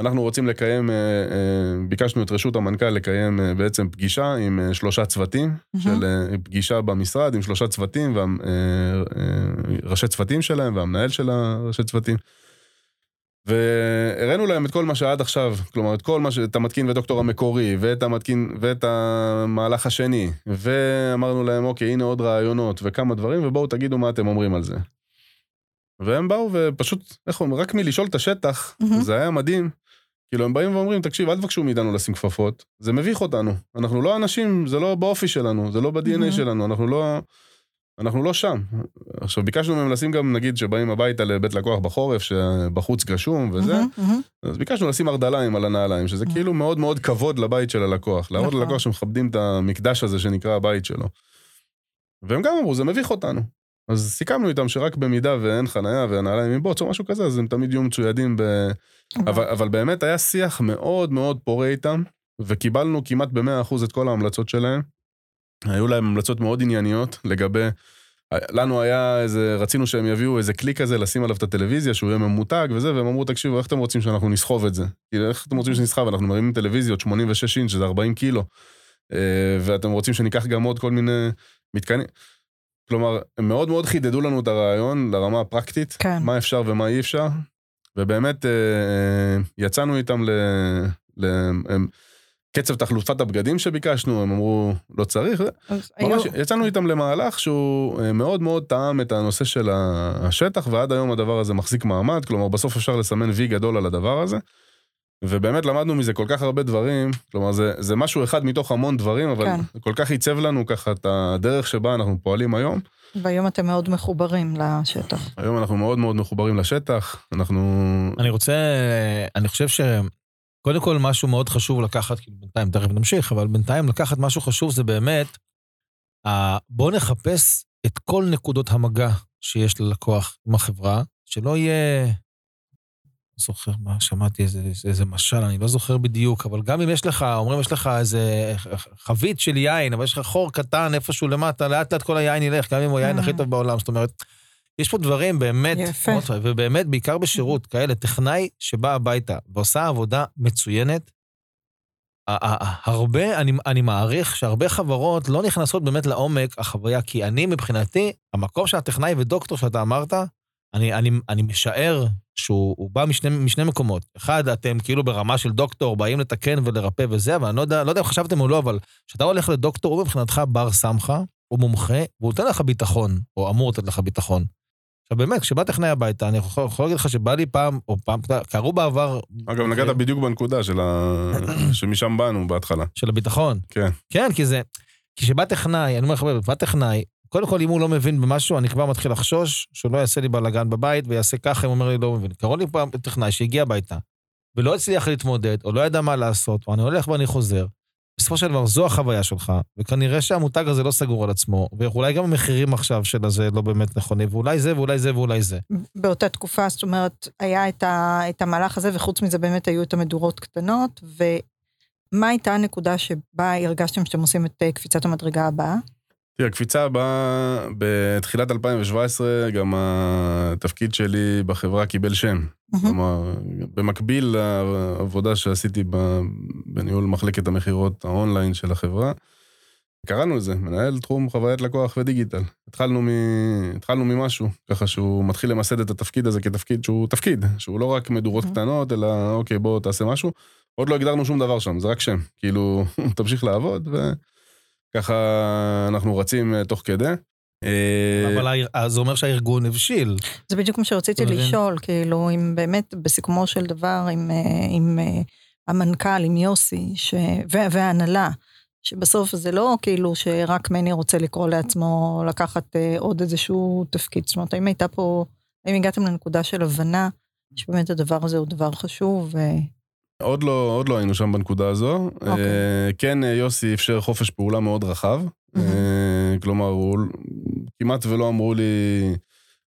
אנחנו רוצים לקיים, אה, אה, ביקשנו את רשות המנכ"ל לקיים אה, בעצם פגישה עם אה, שלושה צוותים, של אה, פגישה במשרד עם שלושה צוותים, וראשי צוותים שלהם והמנהל של הראשי צוותים. והראינו להם את כל מה שעד עכשיו, כלומר, את כל מה ש... את המתקין ודוקטור המקורי, ואת המתקין, ואת המהלך השני, ואמרנו להם, אוקיי, הנה עוד רעיונות וכמה דברים, ובואו תגידו מה אתם אומרים על זה. והם באו ופשוט, איך אומרים, רק מלשאול את השטח, מהמם. זה היה מדהים. כאילו, הם באים ואומרים, תקשיב, אל תבקשו מאיתנו לשים כפפות, זה מביך אותנו. אנחנו לא אנשים, זה לא באופי שלנו, זה לא ב-DNA מהמם. שלנו, אנחנו לא... אנחנו לא שם. עכשיו, ביקשנו מהם לשים גם, נגיד, שבאים הביתה לבית לקוח בחורף, שבחוץ גשום וזה, מהמם, מהמם. אז ביקשנו לשים ארדליים על הנעליים, שזה כאילו מאוד מאוד כבוד לבית של הלקוח. להראות נכון. ללקוח שמכבדים את המקדש הזה שנקרא הבית שלו. והם גם אמרו, זה מביך אותנו. אז סיכמנו איתם שרק במידה ואין חנייה והנעליים עם בוץ או משהו כזה, אז הם תמיד יהיו מצוידים ב... אבל, אבל באמת היה שיח מאוד מאוד פורה איתם, וקיבלנו כמעט ב-100% את כל ההמלצות שלהם. היו להם המלצות מאוד ענייניות לגבי... לנו היה איזה, רצינו שהם יביאו איזה כלי כזה, לשים עליו את הטלוויזיה, שהוא יהיה ממותג וזה, והם אמרו, תקשיבו, איך אתם רוצים שאנחנו נסחוב את זה? כאילו, איך אתם רוצים שנסחב? אנחנו מרימים טלוויזיות 86 אינץ', שזה 40 קילו, אה, ואתם רוצים שניקח גם עוד כל מיני מתקנים. כלומר, הם מאוד מאוד חידדו לנו את הרעיון לרמה הפרקטית, כן. מה אפשר ומה אי אפשר, ובאמת אה, אה, יצאנו איתם ל... ל הם, קצב תחלופת הבגדים שביקשנו, הם אמרו, לא צריך, אז היו- ממש יצאנו איתם למהלך שהוא אה, מאוד מאוד טעם את הנושא של השטח, ועד היום הדבר הזה מחזיק מעמד, כלומר בסוף אפשר לסמן וי גדול על הדבר הזה. ובאמת למדנו מזה כל כך הרבה דברים, כלומר זה, זה משהו אחד מתוך המון דברים, אבל כן. כל כך עיצב לנו ככה את הדרך שבה אנחנו פועלים היום. והיום אתם מאוד מחוברים לשטח. היום אנחנו מאוד מאוד מחוברים לשטח, אנחנו... אני רוצה, אני חושב שקודם כל משהו מאוד חשוב לקחת, כאילו בינתיים, תכף נמשיך, אבל בינתיים לקחת משהו חשוב זה באמת, ה- בוא נחפש את כל נקודות המגע שיש ללקוח עם החברה, שלא יהיה... לא זוכר מה, שמעתי איזה, איזה, איזה משל, אני לא זוכר בדיוק, אבל גם אם יש לך, אומרים, יש לך איזה חבית של יין, אבל יש לך חור קטן איפשהו למטה, לאט לאט כל היין ילך, גם אם הוא היין הכי טוב בעולם. זאת אומרת, יש פה דברים באמת, יפה. מאוד טוב, ובאמת, בעיקר בשירות, כאלה, טכנאי שבא הביתה ועושה עבודה מצוינת, הרבה, אני, אני מעריך שהרבה חברות לא נכנסות באמת לעומק החוויה, כי אני מבחינתי, המקום של הטכנאי ודוקטור שאתה אמרת, אני, אני, אני משער שהוא הוא בא משני, משני מקומות. אחד, אתם כאילו ברמה של דוקטור, באים לתקן ולרפא וזה, אבל אני לא יודע, לא יודע אם חשבתם או לא, אבל כשאתה הולך לדוקטור, הוא מבחינתך בר סמכה, הוא מומחה, והוא נותן לך ביטחון, או אמור לתת לך ביטחון. עכשיו באמת, כשבא טכנאי הביתה, אני יכול, יכול להגיד לך שבא לי פעם, או פעם, קרו בעבר... אגב, נגעת מקרים בדיוק בנקודה של ה... שמשם באנו בהתחלה. של הביטחון. כן. כן, כי זה... כי כשבא טכנאי, אני אומר לך, בא טכנאי, קודם כל, אם הוא לא מבין במשהו, אני כבר מתחיל לחשוש שהוא לא יעשה לי בלאגן בבית ויעשה ככה, אם הוא אומר לי לא מבין. קראו לי פעם טכנאי שהגיע הביתה, ולא הצליח להתמודד, או לא ידע מה לעשות, ואני הולך ואני חוזר. בסופו של דבר, זו החוויה שלך, וכנראה שהמותג הזה לא סגור על עצמו, ואולי גם המחירים עכשיו של הזה לא באמת נכונים, ואולי זה, ואולי זה, ואולי זה. באותה תקופה, זאת אומרת, היה את, ה, את המהלך הזה, וחוץ מזה באמת היו את המדורות קטנות, ומה הייתה הנקודה שבה הרגשתם שאתם עושים את אה, קפיצת המדרגה הבאה? תראה, הקפיצה הבאה, בתחילת 2017, גם התפקיד שלי בחברה קיבל שם. כלומר, במקביל לעבודה שעשיתי בניהול מחלקת המכירות האונליין של החברה, קראנו לזה, מנהל תחום חוויית לקוח ודיגיטל. התחלנו, מ... התחלנו ממשהו, ככה שהוא מתחיל למסד את התפקיד הזה כתפקיד שהוא תפקיד, שהוא לא רק מדורות. קטנות, אלא אוקיי, בוא תעשה משהו. עוד לא הגדרנו שום דבר שם, זה רק שם. כאילו, תמשיך לעבוד, וככה אנחנו רצים אה, תוך כדי. אה, אבל אז זה אומר שהארגון הבשיל. זה בדיוק מה שרציתי? לשאול, כאילו, אם באמת בסיכומו של דבר, עם, אה, עם אה, המנכ"ל, עם יוסי, וההנהלה, שבסוף זה לא כאילו שרק מני רוצה לקרוא לעצמו לקחת אה, עוד איזשהו תפקיד. זאת אומרת, האם הייתה פה, האם הגעתם לנקודה של הבנה שבאמת הדבר הזה הוא דבר חשוב. עוד לא, עוד לא היינו שם בנקודה הזו. אוקיי. אה, כן, אה, יוסי אפשר חופש פעולה מאוד רחב. מהמם. אה, כלומר, הוא כמעט ולא אמרו לי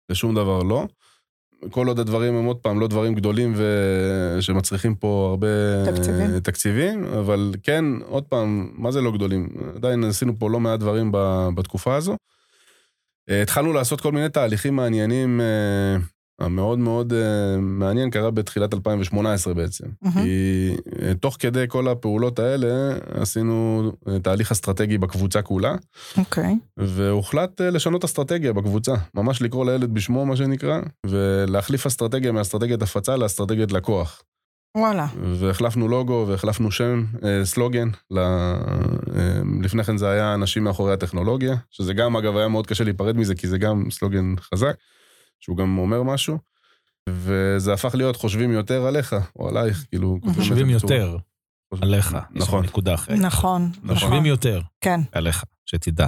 לשום דבר לא. כל עוד הדברים הם עוד פעם לא דברים גדולים ו... שמצריכים פה הרבה תקציבים. תקציבים, אבל כן, עוד פעם, מה זה לא גדולים? עדיין עשינו פה לא מעט דברים ב... בתקופה הזו. אה, התחלנו לעשות כל מיני תהליכים מעניינים, אה, המאוד מאוד אה, מעניין קרה בתחילת 2018 בעצם. מהמם. כי אה, תוך כדי כל הפעולות האלה עשינו אה, תהליך אסטרטגי בקבוצה כולה, אוקיי. והוחלט אה, לשנות אסטרטגיה בקבוצה. ממש לקרוא לילד בשמו, מה שנקרא, ולהחליף אסטרטגיה מאסטרטגיית הפצה לאסטרטגיית לקוח. וואלה. והחלפנו לוגו והחלפנו שם, אה, סלוגן. ל... אה, לפני כן זה היה אנשים מאחורי הטכנולוגיה, שזה גם, אגב, היה מאוד קשה להיפרד מזה, כי זה גם סלוגן חזק, שהוא גם אומר משהו. וזה הפך להיות חושבים יותר עליך, או עלייך, כאילו... חושבים יותר עליך. נכון. נקודה אחרת. נכון, נכון. חושבים יותר כן. עליך, שתדע.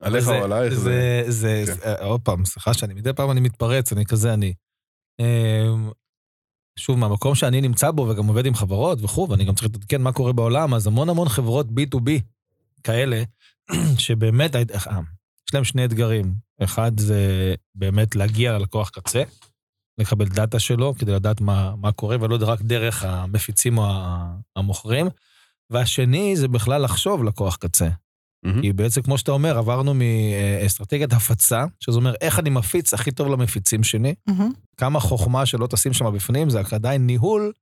עליך או עלייך, זה... זה, זה, כן. זה, עוד פעם, סליחה שאני מדי פעם אני מתפרץ, אני כזה אני. אמ, שוב, מהמקום שאני נמצא בו וגם עובד עם חברות וכו', ואני גם צריך להתעדכן מה קורה בעולם, אז המון המון חברות B2B כאלה, שבאמת, אה, יש להם שני אתגרים. אחד זה באמת להגיע ללקוח קצה, לקבל דאטה שלו כדי לדעת מה, מה קורה, ולא רק דרך המפיצים או המוכרים. והשני זה בכלל לחשוב לקוח קצה. מהמם. כי בעצם, כמו שאתה אומר, עברנו מאסטרטגיית הפצה, שזה אומר איך אני מפיץ הכי טוב למפיצים שלי, מהמם. כמה חוכמה שלא תשים שם בפנים, זה עדיין ניהול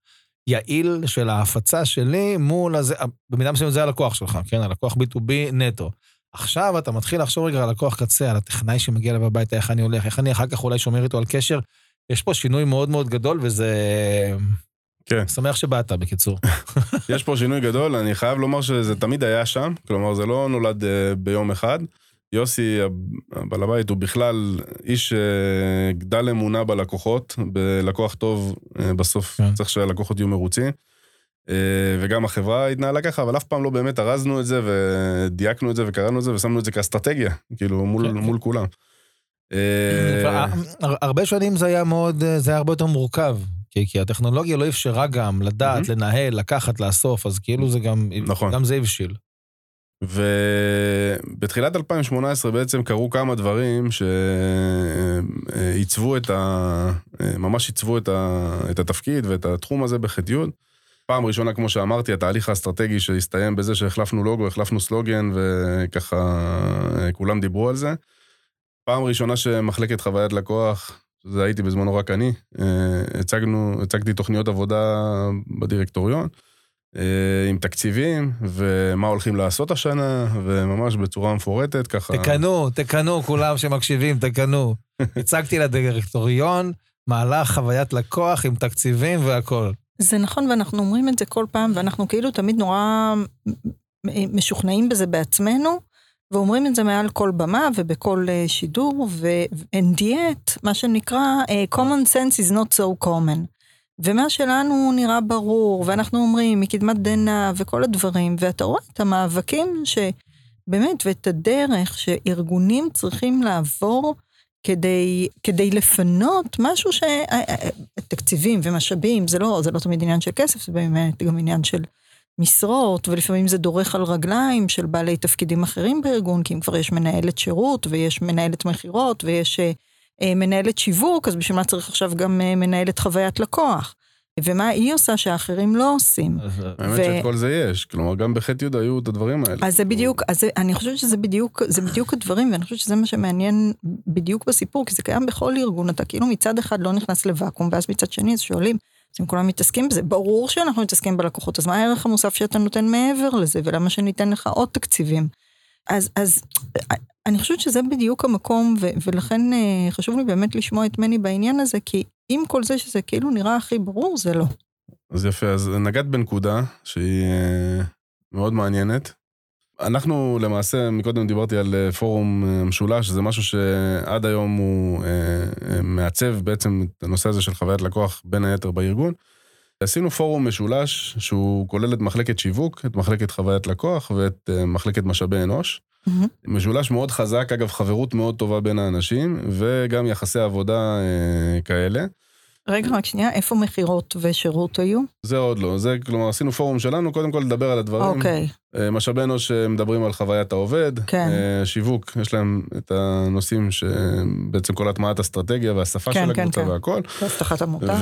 יעיל של ההפצה שלי מול הזה, במידה מסוימת זה הלקוח שלך, כן? הלקוח B2B נטו. עכשיו אתה מתחיל לחשוב רגע על לקוח קצה, על הטכנאי שמגיע אליו הביתה, איך אני הולך, איך אני אחר כך אולי שומר איתו על קשר. יש פה שינוי מאוד מאוד גדול, וזה... כן. שמח שבאת, בקיצור. יש פה שינוי גדול, אני חייב לומר שזה תמיד היה שם, כלומר זה לא נולד אה, ביום אחד. יוסי, הבעל הבית, הוא בכלל איש אה, גדל אמונה בלקוחות, בלקוח טוב, אה, בסוף כן. צריך שהלקוחות יהיו מרוצים. אה, וגם החברה התנהלה ככה, אבל אף פעם לא באמת ארזנו את זה ודייקנו את זה וקראנו את זה ושמנו את זה כאסטרטגיה, כאילו מול, כן. מול כולם. אה, הר- הרבה שנים זה היה מאוד, זה היה הרבה יותר מורכב. כי, כי הטכנולוגיה לא אפשרה גם לדעת, מהמם. לנהל, לקחת, לאסוף, אז כאילו זה גם, נכון. גם זה הבשיל. ובתחילת 2018 בעצם קרו כמה דברים שעיצבו את ה... ממש עיצבו את, ה... את התפקיד ואת התחום הזה בחטיות. פעם ראשונה, כמו שאמרתי, התהליך האסטרטגי שהסתיים בזה שהחלפנו לוגו, החלפנו סלוגן, וככה כולם דיברו על זה. פעם ראשונה שמחלקת חוויית לקוח, זה הייתי בזמנו רק אני, אה, הצגנו, הצגתי תוכניות עבודה בדירקטוריון, אה, עם תקציבים, ומה הולכים לעשות השנה, וממש בצורה מפורטת, ככה... תקנו, תקנו, כולם שמקשיבים, תקנו. הצגתי לדירקטוריון, מהלך חוויית לקוח עם תקציבים והכול. זה נכון, ואנחנו אומרים את זה כל פעם, ואנחנו כאילו תמיד נורא משוכנעים בזה בעצמנו, ואומרים את זה מעל כל במה ובכל uh, שידור, ו-and yet, מה שנקרא, uh, common sense is not so common. ומה שלנו נראה ברור, ואנחנו אומרים מקדמת דנא וכל הדברים, ואתה רואה את המאבקים שבאמת, ואת הדרך שארגונים צריכים לעבור כדי, כדי לפנות משהו ש... אה, אה, תקציבים ומשאבים, זה לא, זה לא תמיד עניין של כסף, זה באמת גם עניין של משרות, ולפעמים זה דורך על רגליים של בעלי תפקידים אחרים בארגון, כי אם כבר יש מנהלת שירות, ויש מנהלת מכירות, ויש אה, מנהלת שיווק, אז בשביל מה צריך עכשיו גם אה, מנהלת חוויית לקוח? ומה היא עושה שאחרים לא עושים. האמת שאת כל זה יש, כלומר גם בחטא יהודה היו את הדברים האלה. אז זה בדיוק, אז אני חושבת שזה בדיוק, זה בדיוק הדברים, ואני חושבת שזה מה שמעניין בדיוק בסיפור, כי זה קיים בכל ארגון, אתה כאילו מצד אחד לא נכנס לוואקום, ואז מצד שני אז שואלים, אז אם כולם מתעסקים בזה, ברור שאנחנו מתעסקים בלקוחות, אז מה הערך המוסף שאתה נותן מעבר לזה, ולמה שניתן לך עוד תקציבים? אז, אז אני חושבת שזה בדיוק המקום, ו- ולכן אה, חשוב לי באמת לשמוע את מני בעניין הזה, כי עם כל זה שזה כאילו נראה הכי ברור, זה לא. אז יפה, אז נגעת בנקודה שהיא אה, מאוד מעניינת. אנחנו למעשה, מקודם דיברתי על אה, פורום משולש, זה משהו שעד היום הוא מעצב בעצם את הנושא הזה של חוויית לקוח בין היתר בארגון. עשינו פורום משולש שהוא כולל את מחלקת שיווק, את מחלקת חוויית לקוח ואת מחלקת משאבי אנוש. Mm-hmm. משולש מאוד חזק, אגב, חברות מאוד טובה בין האנשים, וגם יחסי עבודה אה, כאלה. רגע, רק שנייה, איפה מכירות ושירות היו? זה עוד לא, זה כלומר עשינו פורום שלנו, קודם כל לדבר על הדברים. אוקיי. אה, משאבי אנוש שמדברים על חוויית העובד. כן. אה, שיווק, יש להם את הנושאים שבעצם כל הטמעת אסטרטגיה והשפה כן, של כן, הקבוצה כן. והכל. והבטחת המותג.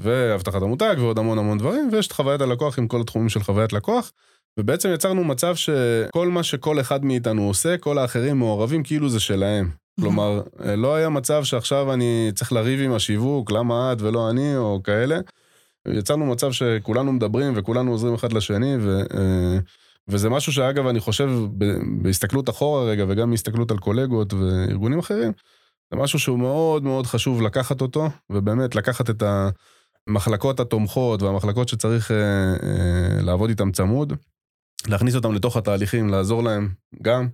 והבטחת המותג ועוד המון המון דברים, ויש את חוויית הלקוח עם כל התחומים של חוויית לקוח. ובעצם יצרנו מצב שכל מה שכל אחד מאיתנו עושה, כל האחרים מעורבים כאילו זה שלהם. כלומר, לא היה מצב שעכשיו אני צריך לריב עם השיווק, למה את ולא אני, או כאלה. יצרנו מצב שכולנו מדברים וכולנו עוזרים אחד לשני, ו, אה, וזה משהו שאגב, אני חושב, בהסתכלות אחורה רגע, וגם בהסתכלות על קולגות וארגונים אחרים, זה משהו שהוא מאוד מאוד חשוב לקחת אותו, ובאמת לקחת את המחלקות התומכות והמחלקות שצריך אה, אה, לעבוד איתן צמוד, להכניס אותם לתוך התהליכים, לעזור להם גם.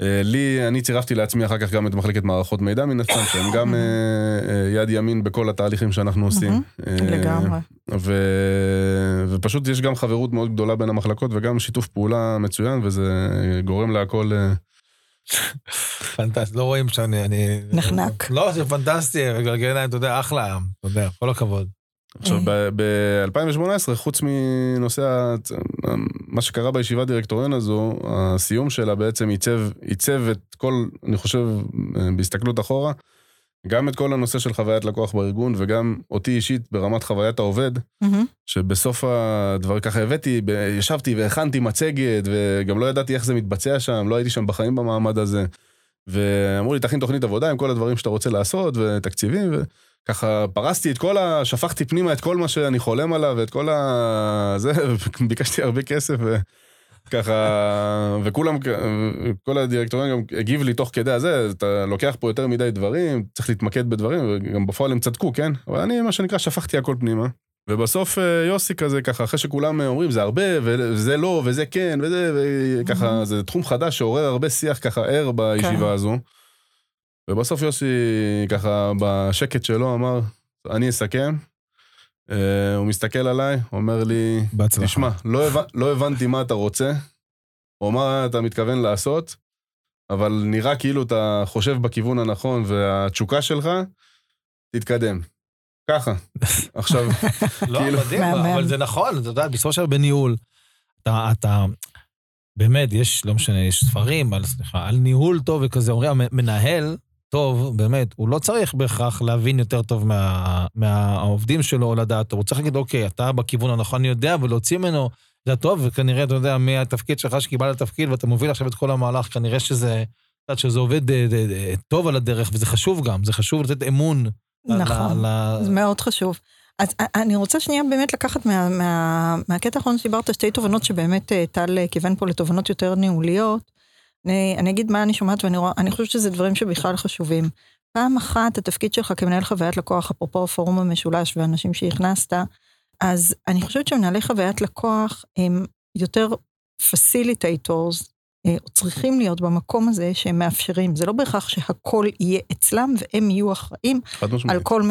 אה, לי, אני צירפתי לעצמי אחר כך גם את מחלקת מערכות מידע מן הסתם, שהם גם אה, אה, יד ימין בכל התהליכים שאנחנו עושים. לגמרי. ו... ופשוט יש גם חברות מאוד גדולה בין המחלקות וגם שיתוף פעולה מצוין, וזה גורם להכל... פנטסטי, לא רואים שאני... אני... נחנק. לא, זה פנטסטי, גלגל עיניים, אתה יודע, אחלה אתה יודע, כל הכבוד. עכשיו, ב-2018, חוץ מנושא, מה שקרה בישיבת דירקטוריון הזו, הסיום שלה בעצם עיצב, עיצב את כל, אני חושב, בהסתכלות אחורה, גם את כל הנושא של חוויית לקוח בארגון, וגם אותי אישית ברמת חוויית העובד, שבסוף הדבר ככה הבאתי, ישבתי והכנתי מצגת, וגם לא ידעתי איך זה מתבצע שם, לא הייתי שם בחיים במעמד הזה. ואמרו לי, תכין תוכנית עבודה עם כל הדברים שאתה רוצה לעשות, ותקציבים, ו... ככה פרסתי את כל ה... שפכתי פנימה את כל מה שאני חולם עליו, ואת כל ה... זה, ביקשתי הרבה כסף, וככה, וכולם, כל הדירקטוריון גם הגיב לי תוך כדי הזה, אתה לוקח פה יותר מדי דברים, צריך להתמקד בדברים, וגם בפועל הם צדקו, כן? אבל אני, מה שנקרא, שפכתי הכל פנימה. ובסוף יוסי כזה, ככה, אחרי שכולם אומרים, זה הרבה, וזה לא, וזה כן, וזה, וככה, זה תחום חדש שעורר הרבה שיח ככה ער בישיבה הזו. ובסוף יוסי, ככה, בשקט שלו, אמר, אני אסכם. Uh, הוא מסתכל עליי, אומר לי, בהצלחה. תשמע, לא, הבנ... לא הבנתי מה אתה רוצה, או מה אתה מתכוון לעשות, אבל נראה כאילו אתה חושב בכיוון הנכון, והתשוקה שלך, תתקדם. ככה. עכשיו, לא, כאילו- מדהים, מהמם. אבל זה נכון, אתה יודע, בסופו של דבר בניהול, אתה, אתה, באמת, יש, לא משנה, יש ספרים על, סליחה, על ניהול טוב וכזה, אומרים, מנהל טוב, באמת, הוא לא צריך בהכרח להבין יותר טוב מה, מהעובדים שלו או לדעת, הוא צריך להגיד, אוקיי, אתה בכיוון הנכון, אני יודע, ולהוציא ממנו, זה טוב, וכנראה, אתה יודע, מהתפקיד שלך שקיבלת תפקיד ואתה מוביל עכשיו את כל המהלך, כנראה שזה יודעת, שזה עובד אה, אה, אה, טוב על הדרך, וזה חשוב גם, זה חשוב לתת אמון. נכון. ה- זה מאוד חשוב. אז אני רוצה שנייה באמת לקחת מה, מה, מהקטע האחרון שדיברת, שתי תובנות שבאמת טל כיוון פה לתובנות יותר ניהוליות. אני, אני אגיד מה אני שומעת ואני רואה, אני חושבת שזה דברים שבכלל חשובים. פעם אחת, התפקיד שלך כמנהל חוויית לקוח, אפרופו הפורום המשולש והאנשים שהכנסת, אז אני חושבת שמנהלי חוויית לקוח הם יותר facilitators, או צריכים להיות במקום הזה שהם מאפשרים. זה לא בהכרח שהכל יהיה אצלם והם יהיו אחראים. על כל...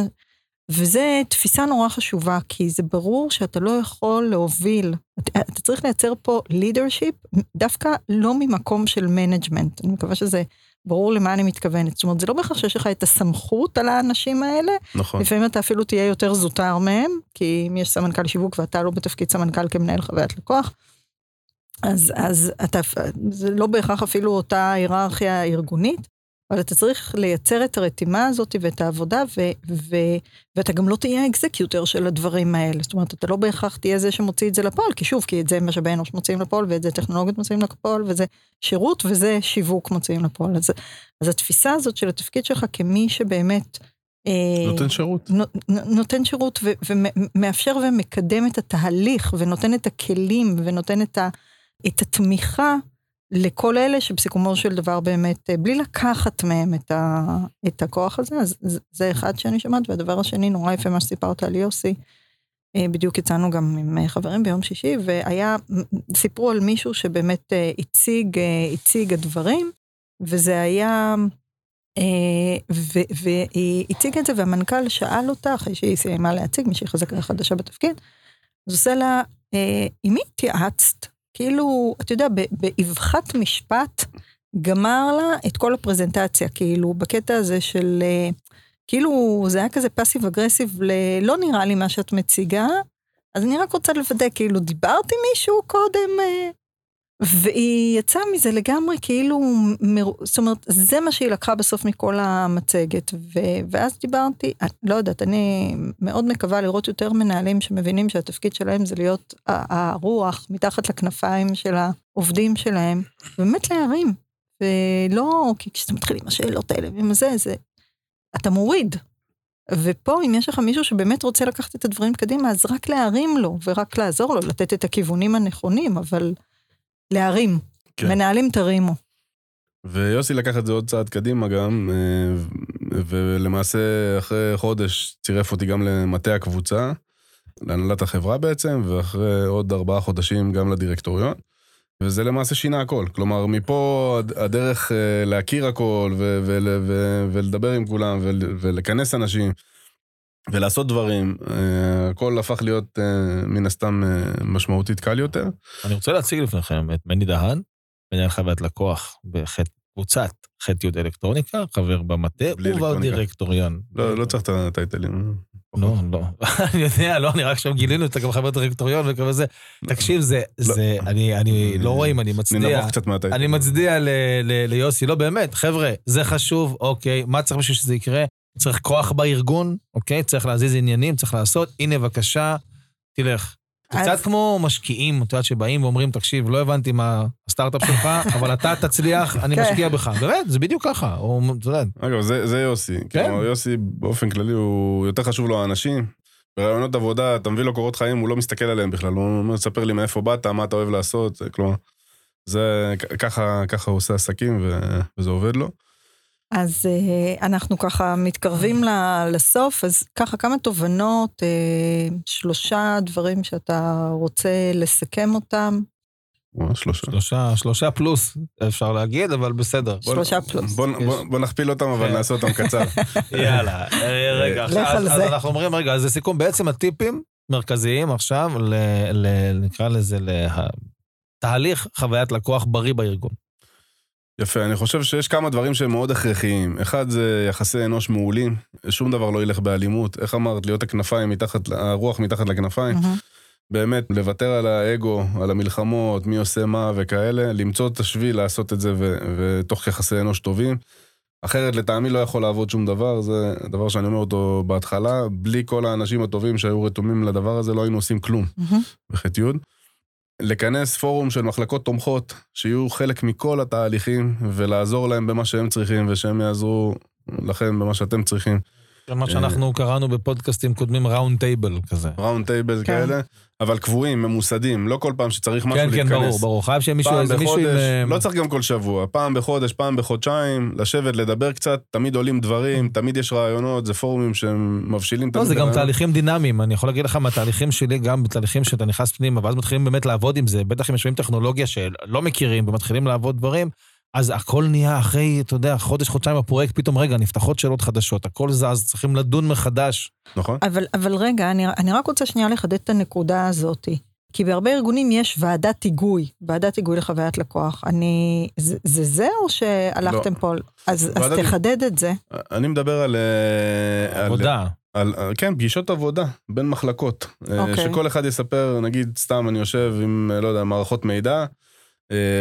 וזה תפיסה נורא חשובה, כי זה ברור שאתה לא יכול להוביל, אתה, צריך לייצר פה leadership, דווקא לא ממקום של management. אני מקווה שזה ברור למה אני מתכוונת. זאת אומרת, זה לא בהכרח שיש לך את הסמכות על האנשים האלה, נכון. לפעמים אתה אפילו תהיה יותר זוטר מהם, כי אם יש סמנכ"ל שיווק ואתה לא בתפקיד סמנכ"ל כמנהל חוויית לקוח, אז, אז אתה, זה לא בהכרח אפילו אותה היררכיה ארגונית, אבל אתה צריך לייצר את הרתימה הזאת ואת העבודה, ו, ו, ואתה גם לא תהיה האקזקיוטר של הדברים האלה. זאת אומרת, אתה לא בהכרח תהיה זה שמוציא את זה לפועל, כי שוב, כי את זה משאבי אנוש מוציאים לפועל, ואת זה טכנולוגיות מוציאים לפועל, וזה שירות, וזה שיווק מוציאים לפועל. אז, אז התפיסה הזאת של התפקיד שלך כמי שבאמת... אה, נותן שירות. נו- נו- נותן שירות ו- ומאפשר ומקדם את התהליך ונותן את הכלים ונותן את, ה- את התמיכה לכל אלה שבסיכומו של דבר באמת, אה, בלי לקחת מהם את, ה- את הכוח הזה, אז זה- אחד שאני שומעת, והדבר השני, נורא יפה מה שסיפרת על יוסי. אה, בדיוק יצאנו גם עם אה, חברים ביום שישי, והיה, סיפרו על מישהו שבאמת הציג, הציג הדברים, וזה היה, והיא הציגה את זה, והמנכ"ל שאל אותה, אחרי שהיא סיימה להציג, מישהי חזקה חדשה בתפקיד, אז עושה לה, עם מי התייעצת? כאילו, אתה יודע, באבחת משפט, גמר לה את כל הפרזנטציה, כאילו, בקטע הזה של, אה, כאילו, זה היה כזה פאסיב אגרסיב, לא נראה לי מה שאת מציגה, אז אני רק רוצה לוודא, כאילו, דיברת עם מישהו קודם? אה? והיא יצאה מזה לגמרי כאילו. זאת אומרת, זה מה שהיא לקחה בסוף מכל המצגת. ו... ואז דיברתי, אני לא יודעת, אני מאוד מקווה לראות יותר מנהלים שמבינים שהתפקיד שלהם זה להיות הרוח מתחת לכנפיים של העובדים שלהם, ובאמת להרים. ולא, כי כשאתה מתחיל עם השאלות האלה ועם זה, זה, אתה מוריד. ופה, אם יש לך מישהו שבאמת רוצה לקחת את הדברים קדימה, אז רק להרים לו, ורק לעזור לו, לתת את הכיוונים הנכונים, אבל להרים. כן. מנהלים תרימו. ויוסי לקח את זה עוד צעד קדימה גם, אה, ולמעשה אחרי חודש צירף אותי גם למטה הקבוצה, להנהלת החברה בעצם, ואחרי עוד ארבעה חודשים גם לדירקטוריון. וזה למעשה שינה הכל. כלומר, מפה הד- הדרך אה, להכיר הכל ו- ול- ו- ולדבר עם כולם ול- ולכנס אנשים ולעשות דברים, אה, הכל הפך להיות אה, מן הסתם אה, משמעותית קל יותר. אני רוצה להציג לפניכם את מני דהן, מנהל חוויית לקוח בקבוצת ח' י' אלקטרוניקה, חבר במטה. ובדירקטוריון. לא, לא צריך את הטייטלים. לא, לא. אני יודע, לא, אני רק עכשיו גילינו, אתה גם חבר דירקטוריון וכזה זה. תקשיב, זה, זה, אני, אני לא רואים, אני אני מצדיע. נבוך קצת מהטייטלים. אני מצדיע ליוסי, לא באמת, חבר'ה, זה חשוב, אוקיי, מה צריך בשביל שזה יקרה? צריך כוח בארגון, אוקיי? צריך להזיז עניינים, צריך לעשות, הנה בבקשה, תלך. אז- קצת כמו משקיעים, את יודעת, שבאים ואומרים, תקשיב, לא הבנתי מה הסטארט-אפ שלך, אבל אתה תצליח, אני כן. משקיע בך. באמת, זה בדיוק ככה. הוא, אתה יודע, אגב, זה, זה יוסי. כן. כלומר, יוסי באופן כללי הוא יותר חשוב לו האנשים. ברעיונות עבודה, אתה מביא לו קורות חיים, הוא לא מסתכל עליהם בכלל, הוא אומר, תספר לי מאיפה באת, מה אתה אוהב לעשות, כלומר, זה, ככה, ככה הוא עושה עסקים ו, וזה עובד לו. אז אה, אנחנו ככה מתקרבים לסוף, אז ככה כמה תובנות, אה, שלושה דברים שאתה רוצה לסכם אותם. שלושה. שלושה, שלושה פלוס, אפשר להגיד, אבל בסדר. בוא- שלושה פלוס. בוא, בוא, בוא נכפיל אותם, אבל כן. נעשה אותם קצר. יאללה, אה, רגע, לך עכשיו, על אז, אז. אנחנו אומרים, רגע, אז לסיכום, בעצם הטיפים מרכזיים עכשיו, ל, ל, נקרא לזה, לתהליך חוויית לקוח בריא בארגון. יפה, אני חושב שיש כמה דברים שהם מאוד הכרחיים. אחד זה יחסי אנוש מעולים, שום דבר לא ילך באלימות. איך אמרת, להיות הכנפיים מתחת, הרוח מתחת לכנפיים. מהמם. באמת, לוותר על האגו, על המלחמות, מי עושה מה וכאלה, למצוא את השביל לעשות את זה ו- ותוך יחסי אנוש טובים. אחרת לטעמי לא יכול לעבוד שום דבר, זה דבר שאני אומר אותו בהתחלה, בלי כל האנשים הטובים שהיו רתומים לדבר הזה לא היינו עושים כלום מהמם. בחטא. לכנס פורום של מחלקות תומכות, שיהיו חלק מכל התהליכים, ולעזור להם במה שהם צריכים, ושהם יעזרו לכם במה שאתם צריכים. זה מה שאנחנו קראנו בפודקאסטים קודמים round table כזה. round table כן. כאלה, אבל קבועים, ממוסדים, לא כל פעם שצריך משהו כן, להתכנס. כן, ברור, ברור. חייב שיהיה מישהו, איזה מישהו עם... אה, לא צריך גם כל שבוע, פעם בחודש, פעם בחודשיים, לשבת, לדבר קצת, תמיד עולים דברים, תמיד יש רעיונות, זה פורומים שהם מבשילים לא, זה גם. תהליכים דינמיים, אני יכול להגיד לך מהתהליכים שלי, גם בתהליכים שאתה נכנס פנימה, ואז מתחילים באמת לעבוד עם זה, בטח אם משווים טכנולוגיה שלא מכירים ומתחילים לעבוד דברים, אז הכל נהיה אחרי, אתה יודע, חודש, חודשיים הפרויקט, פתאום, רגע, נפתחות שאלות חדשות, הכל זז, צריכים לדון מחדש. נכון? אבל, אבל רגע, אני, אני רק רוצה שנייה לחדד את הנקודה הזאת. כי בהרבה ארגונים יש ועדת היגוי, ועדת היגוי לחוויית לקוח. אני... זה זה, זה או שהלכתם לא. פה? אז, אז ועדת- תחדד את זה. אני מדבר על... אה, על- עבודה. על, על, כן, פגישות עבודה בין מחלקות. אה, אוקיי. שכל אחד יספר, נגיד, סתם אני יושב עם, אה, לא יודע, מערכות מידע,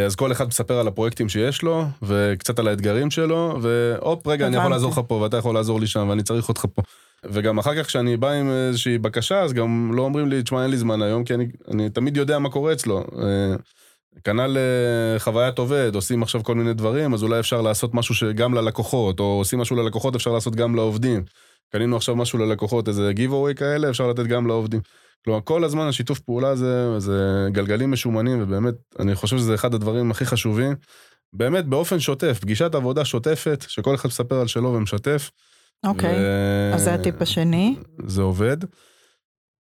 אז כל אחד מספר על הפרויקטים שיש לו, וקצת על האתגרים שלו, והופ, רגע, אני יכול. לעזור לך פה, ואתה יכול לעזור לי שם, ואני צריך אותך פה. וגם אחר כך כשאני בא עם איזושהי בקשה, אז גם לא אומרים לי, תשמע, אין לי זמן היום, כי אני, אני תמיד יודע מה קורה אצלו. אה, כנ"ל אה, חוויית עובד, עושים עכשיו כל מיני דברים, אז אולי אפשר לעשות משהו שגם ללקוחות, או עושים משהו ללקוחות, אפשר לעשות גם לעובדים. קנינו עכשיו משהו ללקוחות, איזה giveaway כאלה, אפשר לתת גם לעובדים. כלומר, כל הזמן השיתוף פעולה הזה, זה גלגלים משומנים, ובאמת, אני חושב שזה אחד הדברים הכי חשובים. באמת, באופן שוטף, פגישת עבודה שוטפת, שכל אחד מספר על שלו ומשתף. אוקיי, ו- אז זה הטיפ השני. זה עובד.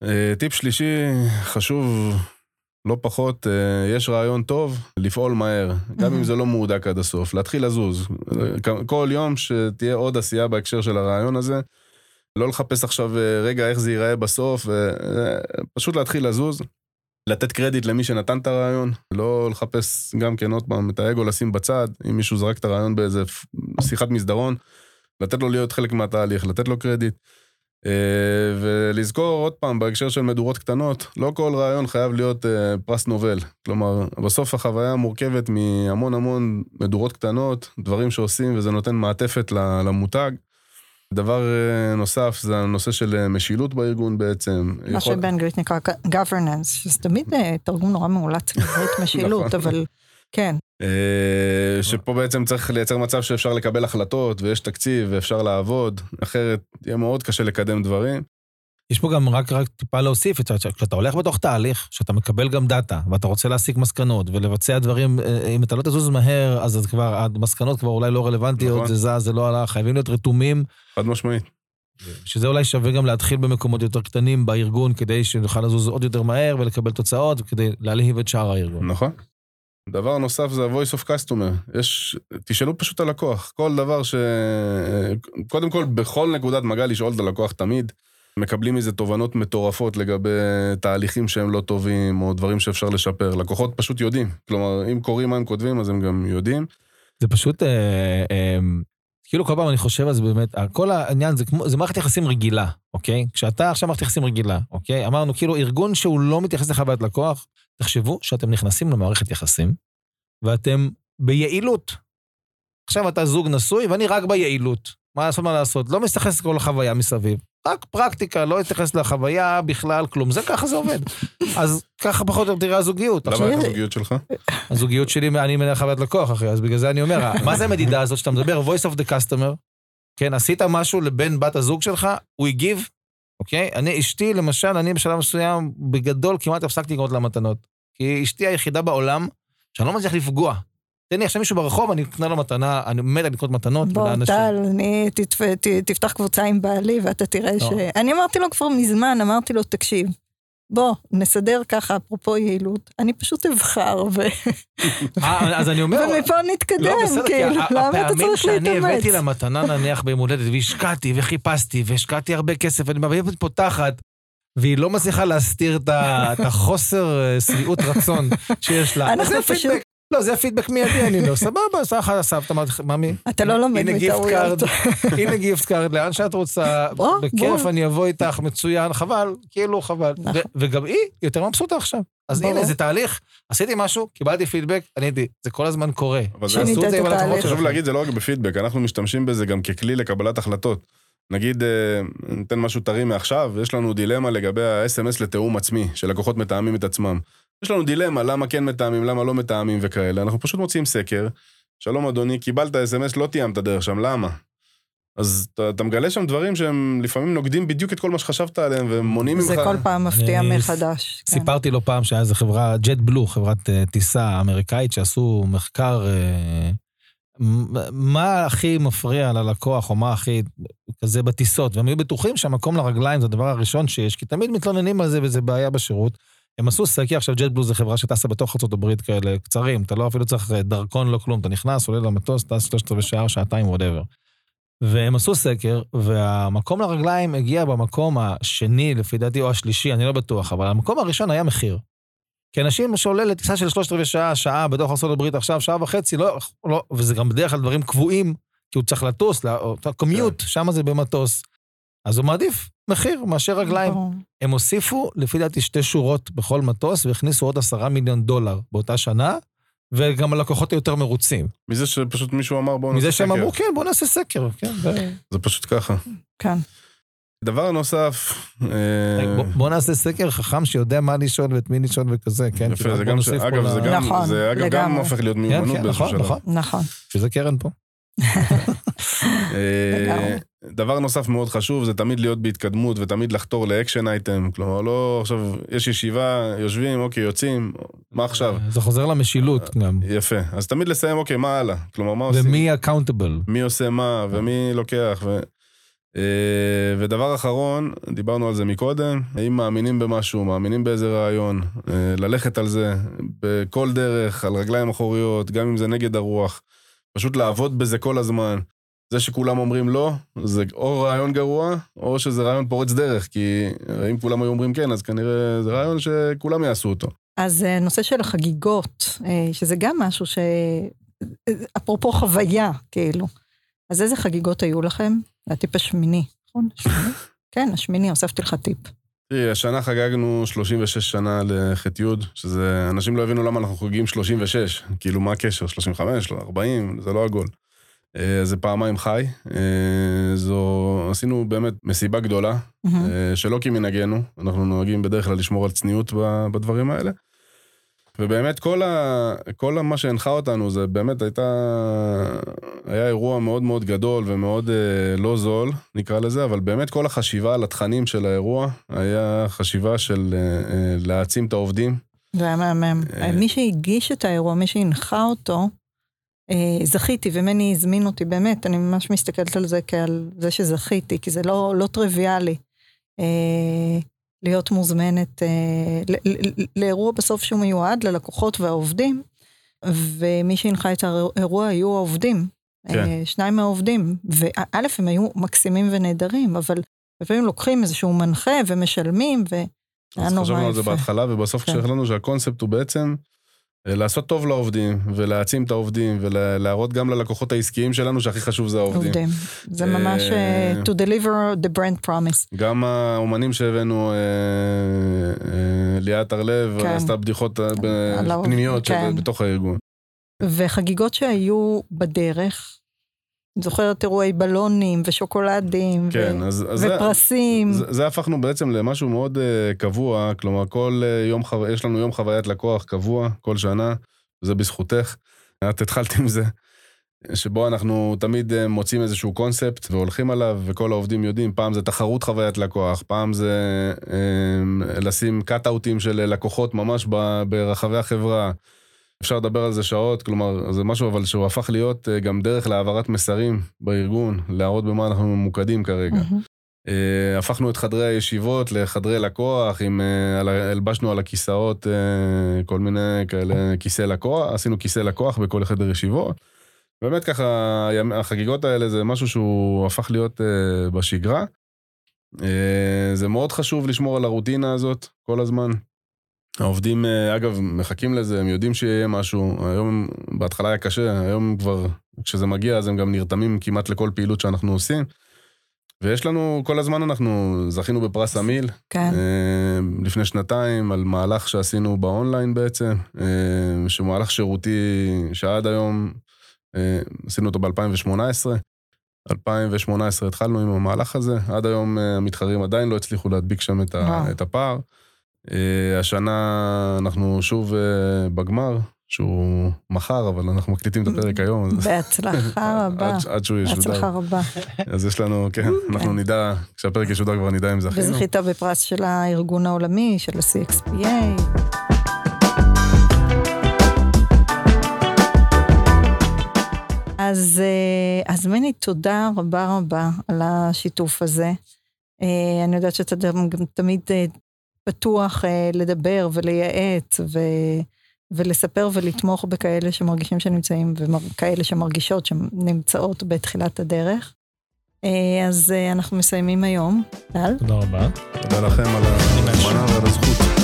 אה, טיפ שלישי, חשוב לא פחות, אה, יש רעיון טוב, לפעול מהר, גם אם. זה לא מהודק עד הסוף, להתחיל לזוז. אה, כל יום שתהיה עוד עשייה בהקשר של הרעיון הזה, לא לחפש עכשיו, אה, רגע, איך זה ייראה בסוף, אה, אה, פשוט להתחיל לזוז. לתת קרדיט למי שנתן את הרעיון, לא לחפש גם כן עוד פעם את האגו לשים בצד, אם מישהו זרק את הרעיון באיזה שיחת מסדרון, לתת לו להיות חלק מהתהליך, לתת לו קרדיט. ולזכור עוד פעם, בהקשר של מדורות קטנות, לא כל רעיון חייב להיות פרס נובל. כלומר, בסוף החוויה מורכבת מהמון המון מדורות קטנות, דברים שעושים וזה נותן מעטפת למותג. דבר אה, נוסף זה הנושא של אה, משילות בארגון בעצם. מה יכול- שבאנגלית נקרא governance, שזה תמיד אה, תרגום נורא מאולץ לעברית משילות, נכון. אבל כן. שפה בעצם צריך לייצר מצב שאפשר לקבל החלטות ויש תקציב ואפשר לעבוד, אחרת יהיה מאוד קשה לקדם דברים. יש פה גם רק, רק טיפה להוסיף, כשאתה הולך בתוך תהליך, שאתה מקבל גם דאטה, ואתה רוצה להסיק מסקנות ולבצע דברים, אה, אם אתה לא תזוז מהר, אז כבר, המסקנות כבר אולי לא רלוונטיות, נכון. זה זז, זה לא הלך, חייבים להיות רתומים, חד משמעית. שזה אולי שווה גם להתחיל במקומות יותר קטנים בארגון, כדי שנוכל לזוז עוד יותר מהר ולקבל תוצאות, וכדי להלהיב את שאר הארגון. נכון. דבר נוסף זה ה-voice of customer. יש, תשאלו פשוט הלקוח. כל דבר ש... קודם כל, בכל נקודת מגע לשאול את הלקוח תמיד. מקבלים מזה תובנות מטורפות לגבי תהליכים שהם לא טובים, או דברים שאפשר לשפר. לקוחות פשוט יודעים. כלומר, אם קוראים מה הם כותבים, אז הם גם יודעים. זה פשוט, אה, אה, כאילו כל פעם אני חושב על זה באמת, כל העניין זה כמו, זה מערכת יחסים רגילה, אוקיי? כשאתה עכשיו מערכת יחסים רגילה, אוקיי? אמרנו, כאילו ארגון שהוא לא מתייחס לחוויית לקוח, תחשבו שאתם נכנסים למערכת יחסים, ואתם ביעילות. עכשיו אתה זוג נשוי, ואני רק ביעילות. מה לעשות, מה לעשות? לא מתייחס לכל החוויה מסביב. רק פרקטיקה, לא להתייחס לחוויה בכלל, כלום. זה ככה זה עובד. אז ככה פחות או יותר תראה הזוגיות. למה איך הזוגיות שלך? הזוגיות שלי, אני מנהל חוויית לקוח, אחי, אז בגלל זה אני אומר, מה זה המדידה הזאת שאתה מדבר, voice of the customer, כן, עשית משהו לבן בת הזוג שלך, הוא הגיב, אוקיי? אני, אשתי, למשל, אני בשלב מסוים, בגדול, כמעט הפסקתי לקרוא לה מתנות. כי אשתי היחידה בעולם שאני לא מצליח לפגוע. תן לי עכשיו מישהו ברחוב, אני אקנה לו מתנה, אני מת על לקנות מתנות בוא, לאנשים. טל, אני תתפ- ת- תפתח קבוצה עם בעלי ואתה תראה ש... לא. אני אמרתי לו כבר מזמן, אמרתי לו, תקשיב, בוא, נסדר ככה, אפרופו יעילות, אני פשוט אבחר, ו- אה, אז אני אומר, ומפה נתקדם, לא, בסדר, כאילו, למה אתה הפעמים צריך שאני להתאמץ? הבאתי לה מתנה נניח ביום הולדת, והשקעתי וחיפשתי, והשקעתי הרבה כסף, ואני והיא פותחת, והיא לא מצליחה להסתיר את החוסר אה, שביעות רצון שיש לה. אנחנו פשוט-. לא, זה הפידבק מיידי, אני לא, סבבה, סבבה, סבתא, אמרתי לך, ממי, אתה לא לומד הנה gift מטעויות. card, הנה gift card, לאן שאת רוצה, בכיף. אני אבוא איתך, מצוין, חבל, כאילו חבל. נכון. וגם היא יותר מבסוטה עכשיו. אז. הנה, זה תהליך, עשיתי משהו, קיבלתי פידבק, עניתי, זה כל הזמן קורה. אבל זה תעשו את זה עם הלקוחות התהליך. חשוב שלכם. להגיד, זה לא רק בפידבק, אנחנו משתמשים בזה גם ככלי לקבלת החלטות. נגיד, אה, ניתן משהו טרי מעכשיו, יש לנו דילמה לגבי ה-SMS לתיאום עצמי, שלקוחות מתאמים את עצמם. יש לנו דילמה, למה כן מתאמים, למה לא מתאמים וכאלה. אנחנו פשוט מוציאים סקר. שלום אדוני, קיבלת אס.אם.אס, לא תיאמת דרך שם, למה? אז אתה, אתה מגלה שם דברים שהם לפעמים נוגדים בדיוק את כל מה שחשבת עליהם, והם מונעים ממך... זה כל פעם מפתיע אני מחדש. כן. סיפרתי לו פעם שהיה איזה חברה, ג'ט בלו, חברת אה, טיסה אמריקאית, שעשו מחקר, מ- מה הכי מפריע ללקוח, או מה הכי כזה בטיסות, והם היו בטוחים שהמקום לרגליים זה הדבר הראשון שיש, כי תמיד מתלוננים על זה וזה בעיה בשירות. הם עשו סקר, עכשיו JetBlue זה חברה שטסה בתוך ארה"ב כאלה קצרים, אתה לא אפילו צריך אה, דרכון, לא כלום, אתה נכנס, עולה למטוס, טס שלושת רבעי שעה, שעתיים, whatever. והם עשו סקר, והמקום לרגליים הגיע במקום השני, לפי דעתי, או השלישי, אני לא בטוח, אבל המקום הראשון היה מחיר. כי אנשים שעולה לטיסה של שלושת רבעי שעה, שעה בתוך ארה"ב עכשיו, שעה וחצי, לא, לא, וזה גם בדרך כלל דברים קבועים, כי הוא צריך לטוס, קומיוט, שם זה במטוס. אז הוא מעדיף מחיר מאשר רגליים. ברור. הם הוסיפו, לפי דעתי, שתי שורות בכל מטוס, והכניסו עוד עשרה מיליון דולר באותה שנה, וגם הלקוחות היותר מרוצים. מזה שפשוט מישהו אמר בואו נעשה מזה סקר. שהם אמרו, כן, בואו נעשה סקר. כן, זה- זה פשוט ככה. כן. דבר נוסף, אה, בוא- בוא נעשה סקר חכם שיודע מה לשאול ואת מי לשאול וכזה, כן? יפה, זה גם, ש- אגב, זה גם, נכון, זה אגב גם לגמרי. הופך להיות כן, מיומנות כן, באיזשהו נכון, שלב. נכון. נכון. שזה קרן פה. אה. דבר נוסף מאוד חשוב זה תמיד להיות בהתקדמות ותמיד לחתור ל action item. כלומר, לא עכשיו, יש ישיבה, יושבים, אוקיי, יוצאים, מה עכשיו? זה חוזר למשילות גם. יפה. אז תמיד לסיים, אוקיי, מה הלאה? כלומר, מה עושים? ומי accountable. מי עושה מה ומי לוקח. ו... אה, ודבר אחרון, דיברנו על זה מקודם, האם מאמינים במשהו, מאמינים באיזה רעיון, אה, ללכת על זה בכל דרך, על רגליים אחוריות, גם אם זה נגד הרוח, פשוט לעבוד בזה כל הזמן. זה שכולם אומרים לא, זה או רעיון גרוע, או שזה רעיון פורץ דרך, כי אם כולם היו אומרים כן, אז כנראה זה רעיון שכולם יעשו אותו. אז אה, נושא של החגיגות, אה, שזה גם משהו ש... אה, אפרופו חוויה, כאילו. אז איזה חגיגות היו לכם? זה הטיפ השמיני, נכון? השמיני? כן, השמיני, הוספתי לך טיפ. תראי, השנה חגגנו 36 שנה לחטא י', שזה, אנשים לא הבינו למה אנחנו חוגגים 36. כאילו, מה הקשר? 35, לא, 40, זה לא עגול. אה, זה פעמיים חי. אה, זו, עשינו באמת מסיבה גדולה. אה, שלא כמנהגנו, אנחנו נוהגים בדרך כלל לשמור על צניעות בדברים האלה. ובאמת כל, ה, כל מה שהנחה אותנו זה באמת הייתה, היה אירוע מאוד מאוד גדול ומאוד אה, לא זול, נקרא לזה, אבל באמת כל החשיבה על התכנים של האירוע היה חשיבה של אה, אה, להעצים את העובדים. זה היה מהמם. אה. מי שהגיש את האירוע, מי שהנחה אותו, זכיתי, ומני הזמין אותי, באמת, אני ממש מסתכלת על זה כעל זה שזכיתי, כי זה לא, לא טריוויאלי אה, להיות מוזמנת אה, לאירוע בסוף שהוא מיועד ללקוחות והעובדים, ומי שהנחה את האירוע היו העובדים. כן. אה, שניים מהעובדים, וא', הם היו מקסימים ונהדרים, אבל לפעמים לוקחים איזשהו מנחה ומשלמים, ו... אז חשבנו על זה. בהתחלה, ובסוף כן. כשהחלטנו שהקונספט הוא בעצם אה, לעשות טוב לעובדים, ולהעצים את העובדים, ולהראות גם ללקוחות העסקיים שלנו שהכי חשוב זה העובדים. עובדים. זה ממש אה, אה, to deliver the brand promise. גם האומנים שהבאנו, אה, אה, ליאת הרלב, כן. עשתה בדיחות אה, פנימיות כן. בתוך הארגון. וחגיגות שהיו בדרך, זוכרת אירועי בלונים ושוקולדים, כן, ו- אז אז זה... ופרסים. זה, זה הפכנו בעצם למשהו מאוד uh, קבוע, כלומר כל uh, יום, חו... יש לנו יום חוויית לקוח קבוע כל שנה, זה בזכותך. את התחלת עם זה, שבו אנחנו תמיד uh, מוצאים איזשהו קונספט והולכים עליו, וכל העובדים יודעים, פעם זה תחרות חוויית לקוח, פעם זה uh, לשים קאט-אוטים של לקוחות ממש ב, ברחבי החברה. אפשר לדבר על זה שעות, כלומר, זה משהו אבל שהוא הפך להיות uh, גם דרך להעברת מסרים בארגון, להראות במה אנחנו ממוקדים כרגע. Uh, הפכנו את חדרי הישיבות לחדרי לקוח, עם, uh, על, הלבשנו על הכיסאות כל מיני כאלה כיסא לקוח, עשינו כיסא לקוח בכל חדר ישיבות. באמת ככה, החגיגות האלה זה משהו שהוא הפך להיות בשגרה. זה מאוד חשוב לשמור על הרוטינה הזאת כל הזמן. העובדים, uh, אגב, מחכים לזה, הם יודעים שיהיה משהו. היום, בהתחלה היה קשה, היום כבר, כשזה מגיע, אז הם גם נרתמים כמעט לכל פעילות שאנחנו עושים. ויש לנו, כל הזמן אנחנו זכינו בפרס המיל, כן, אה, לפני שנתיים, על מהלך שעשינו באונליין בעצם, אה, שהוא מהלך שירותי שעד היום, אה, עשינו אותו ב-2018. 2018 התחלנו עם המהלך הזה, עד היום אה, המתחרים עדיין לא הצליחו להדביק שם את, ה. את הפער. אה, השנה אנחנו שוב אה, בגמר, שהוא מחר, אבל אנחנו מקליטים את הפרק היום. בהצלחה רבה. עד- עד שהוא ישודר. בהצלחה רבה. אז יש לנו, כן, אנחנו נדע, כשהפרק ישודר כבר נדע אם זכינו. וזכית בפרס של הארגון העולמי, של ה-CXPA. אז, אה, אז מני, תודה רבה רבה על השיתוף הזה. אני יודעת שאתה גם תמיד פתוח אה, לדבר ולייעץ ו, ולספר ולתמוך בכאלה שמרגישים שנמצאים וכאלה שמרגישות שנמצאות בתחילת הדרך. אה, אז אה, אנחנו מסיימים היום. טל? תודה רבה. תודה לכם על ההזמנה ועל הזכות.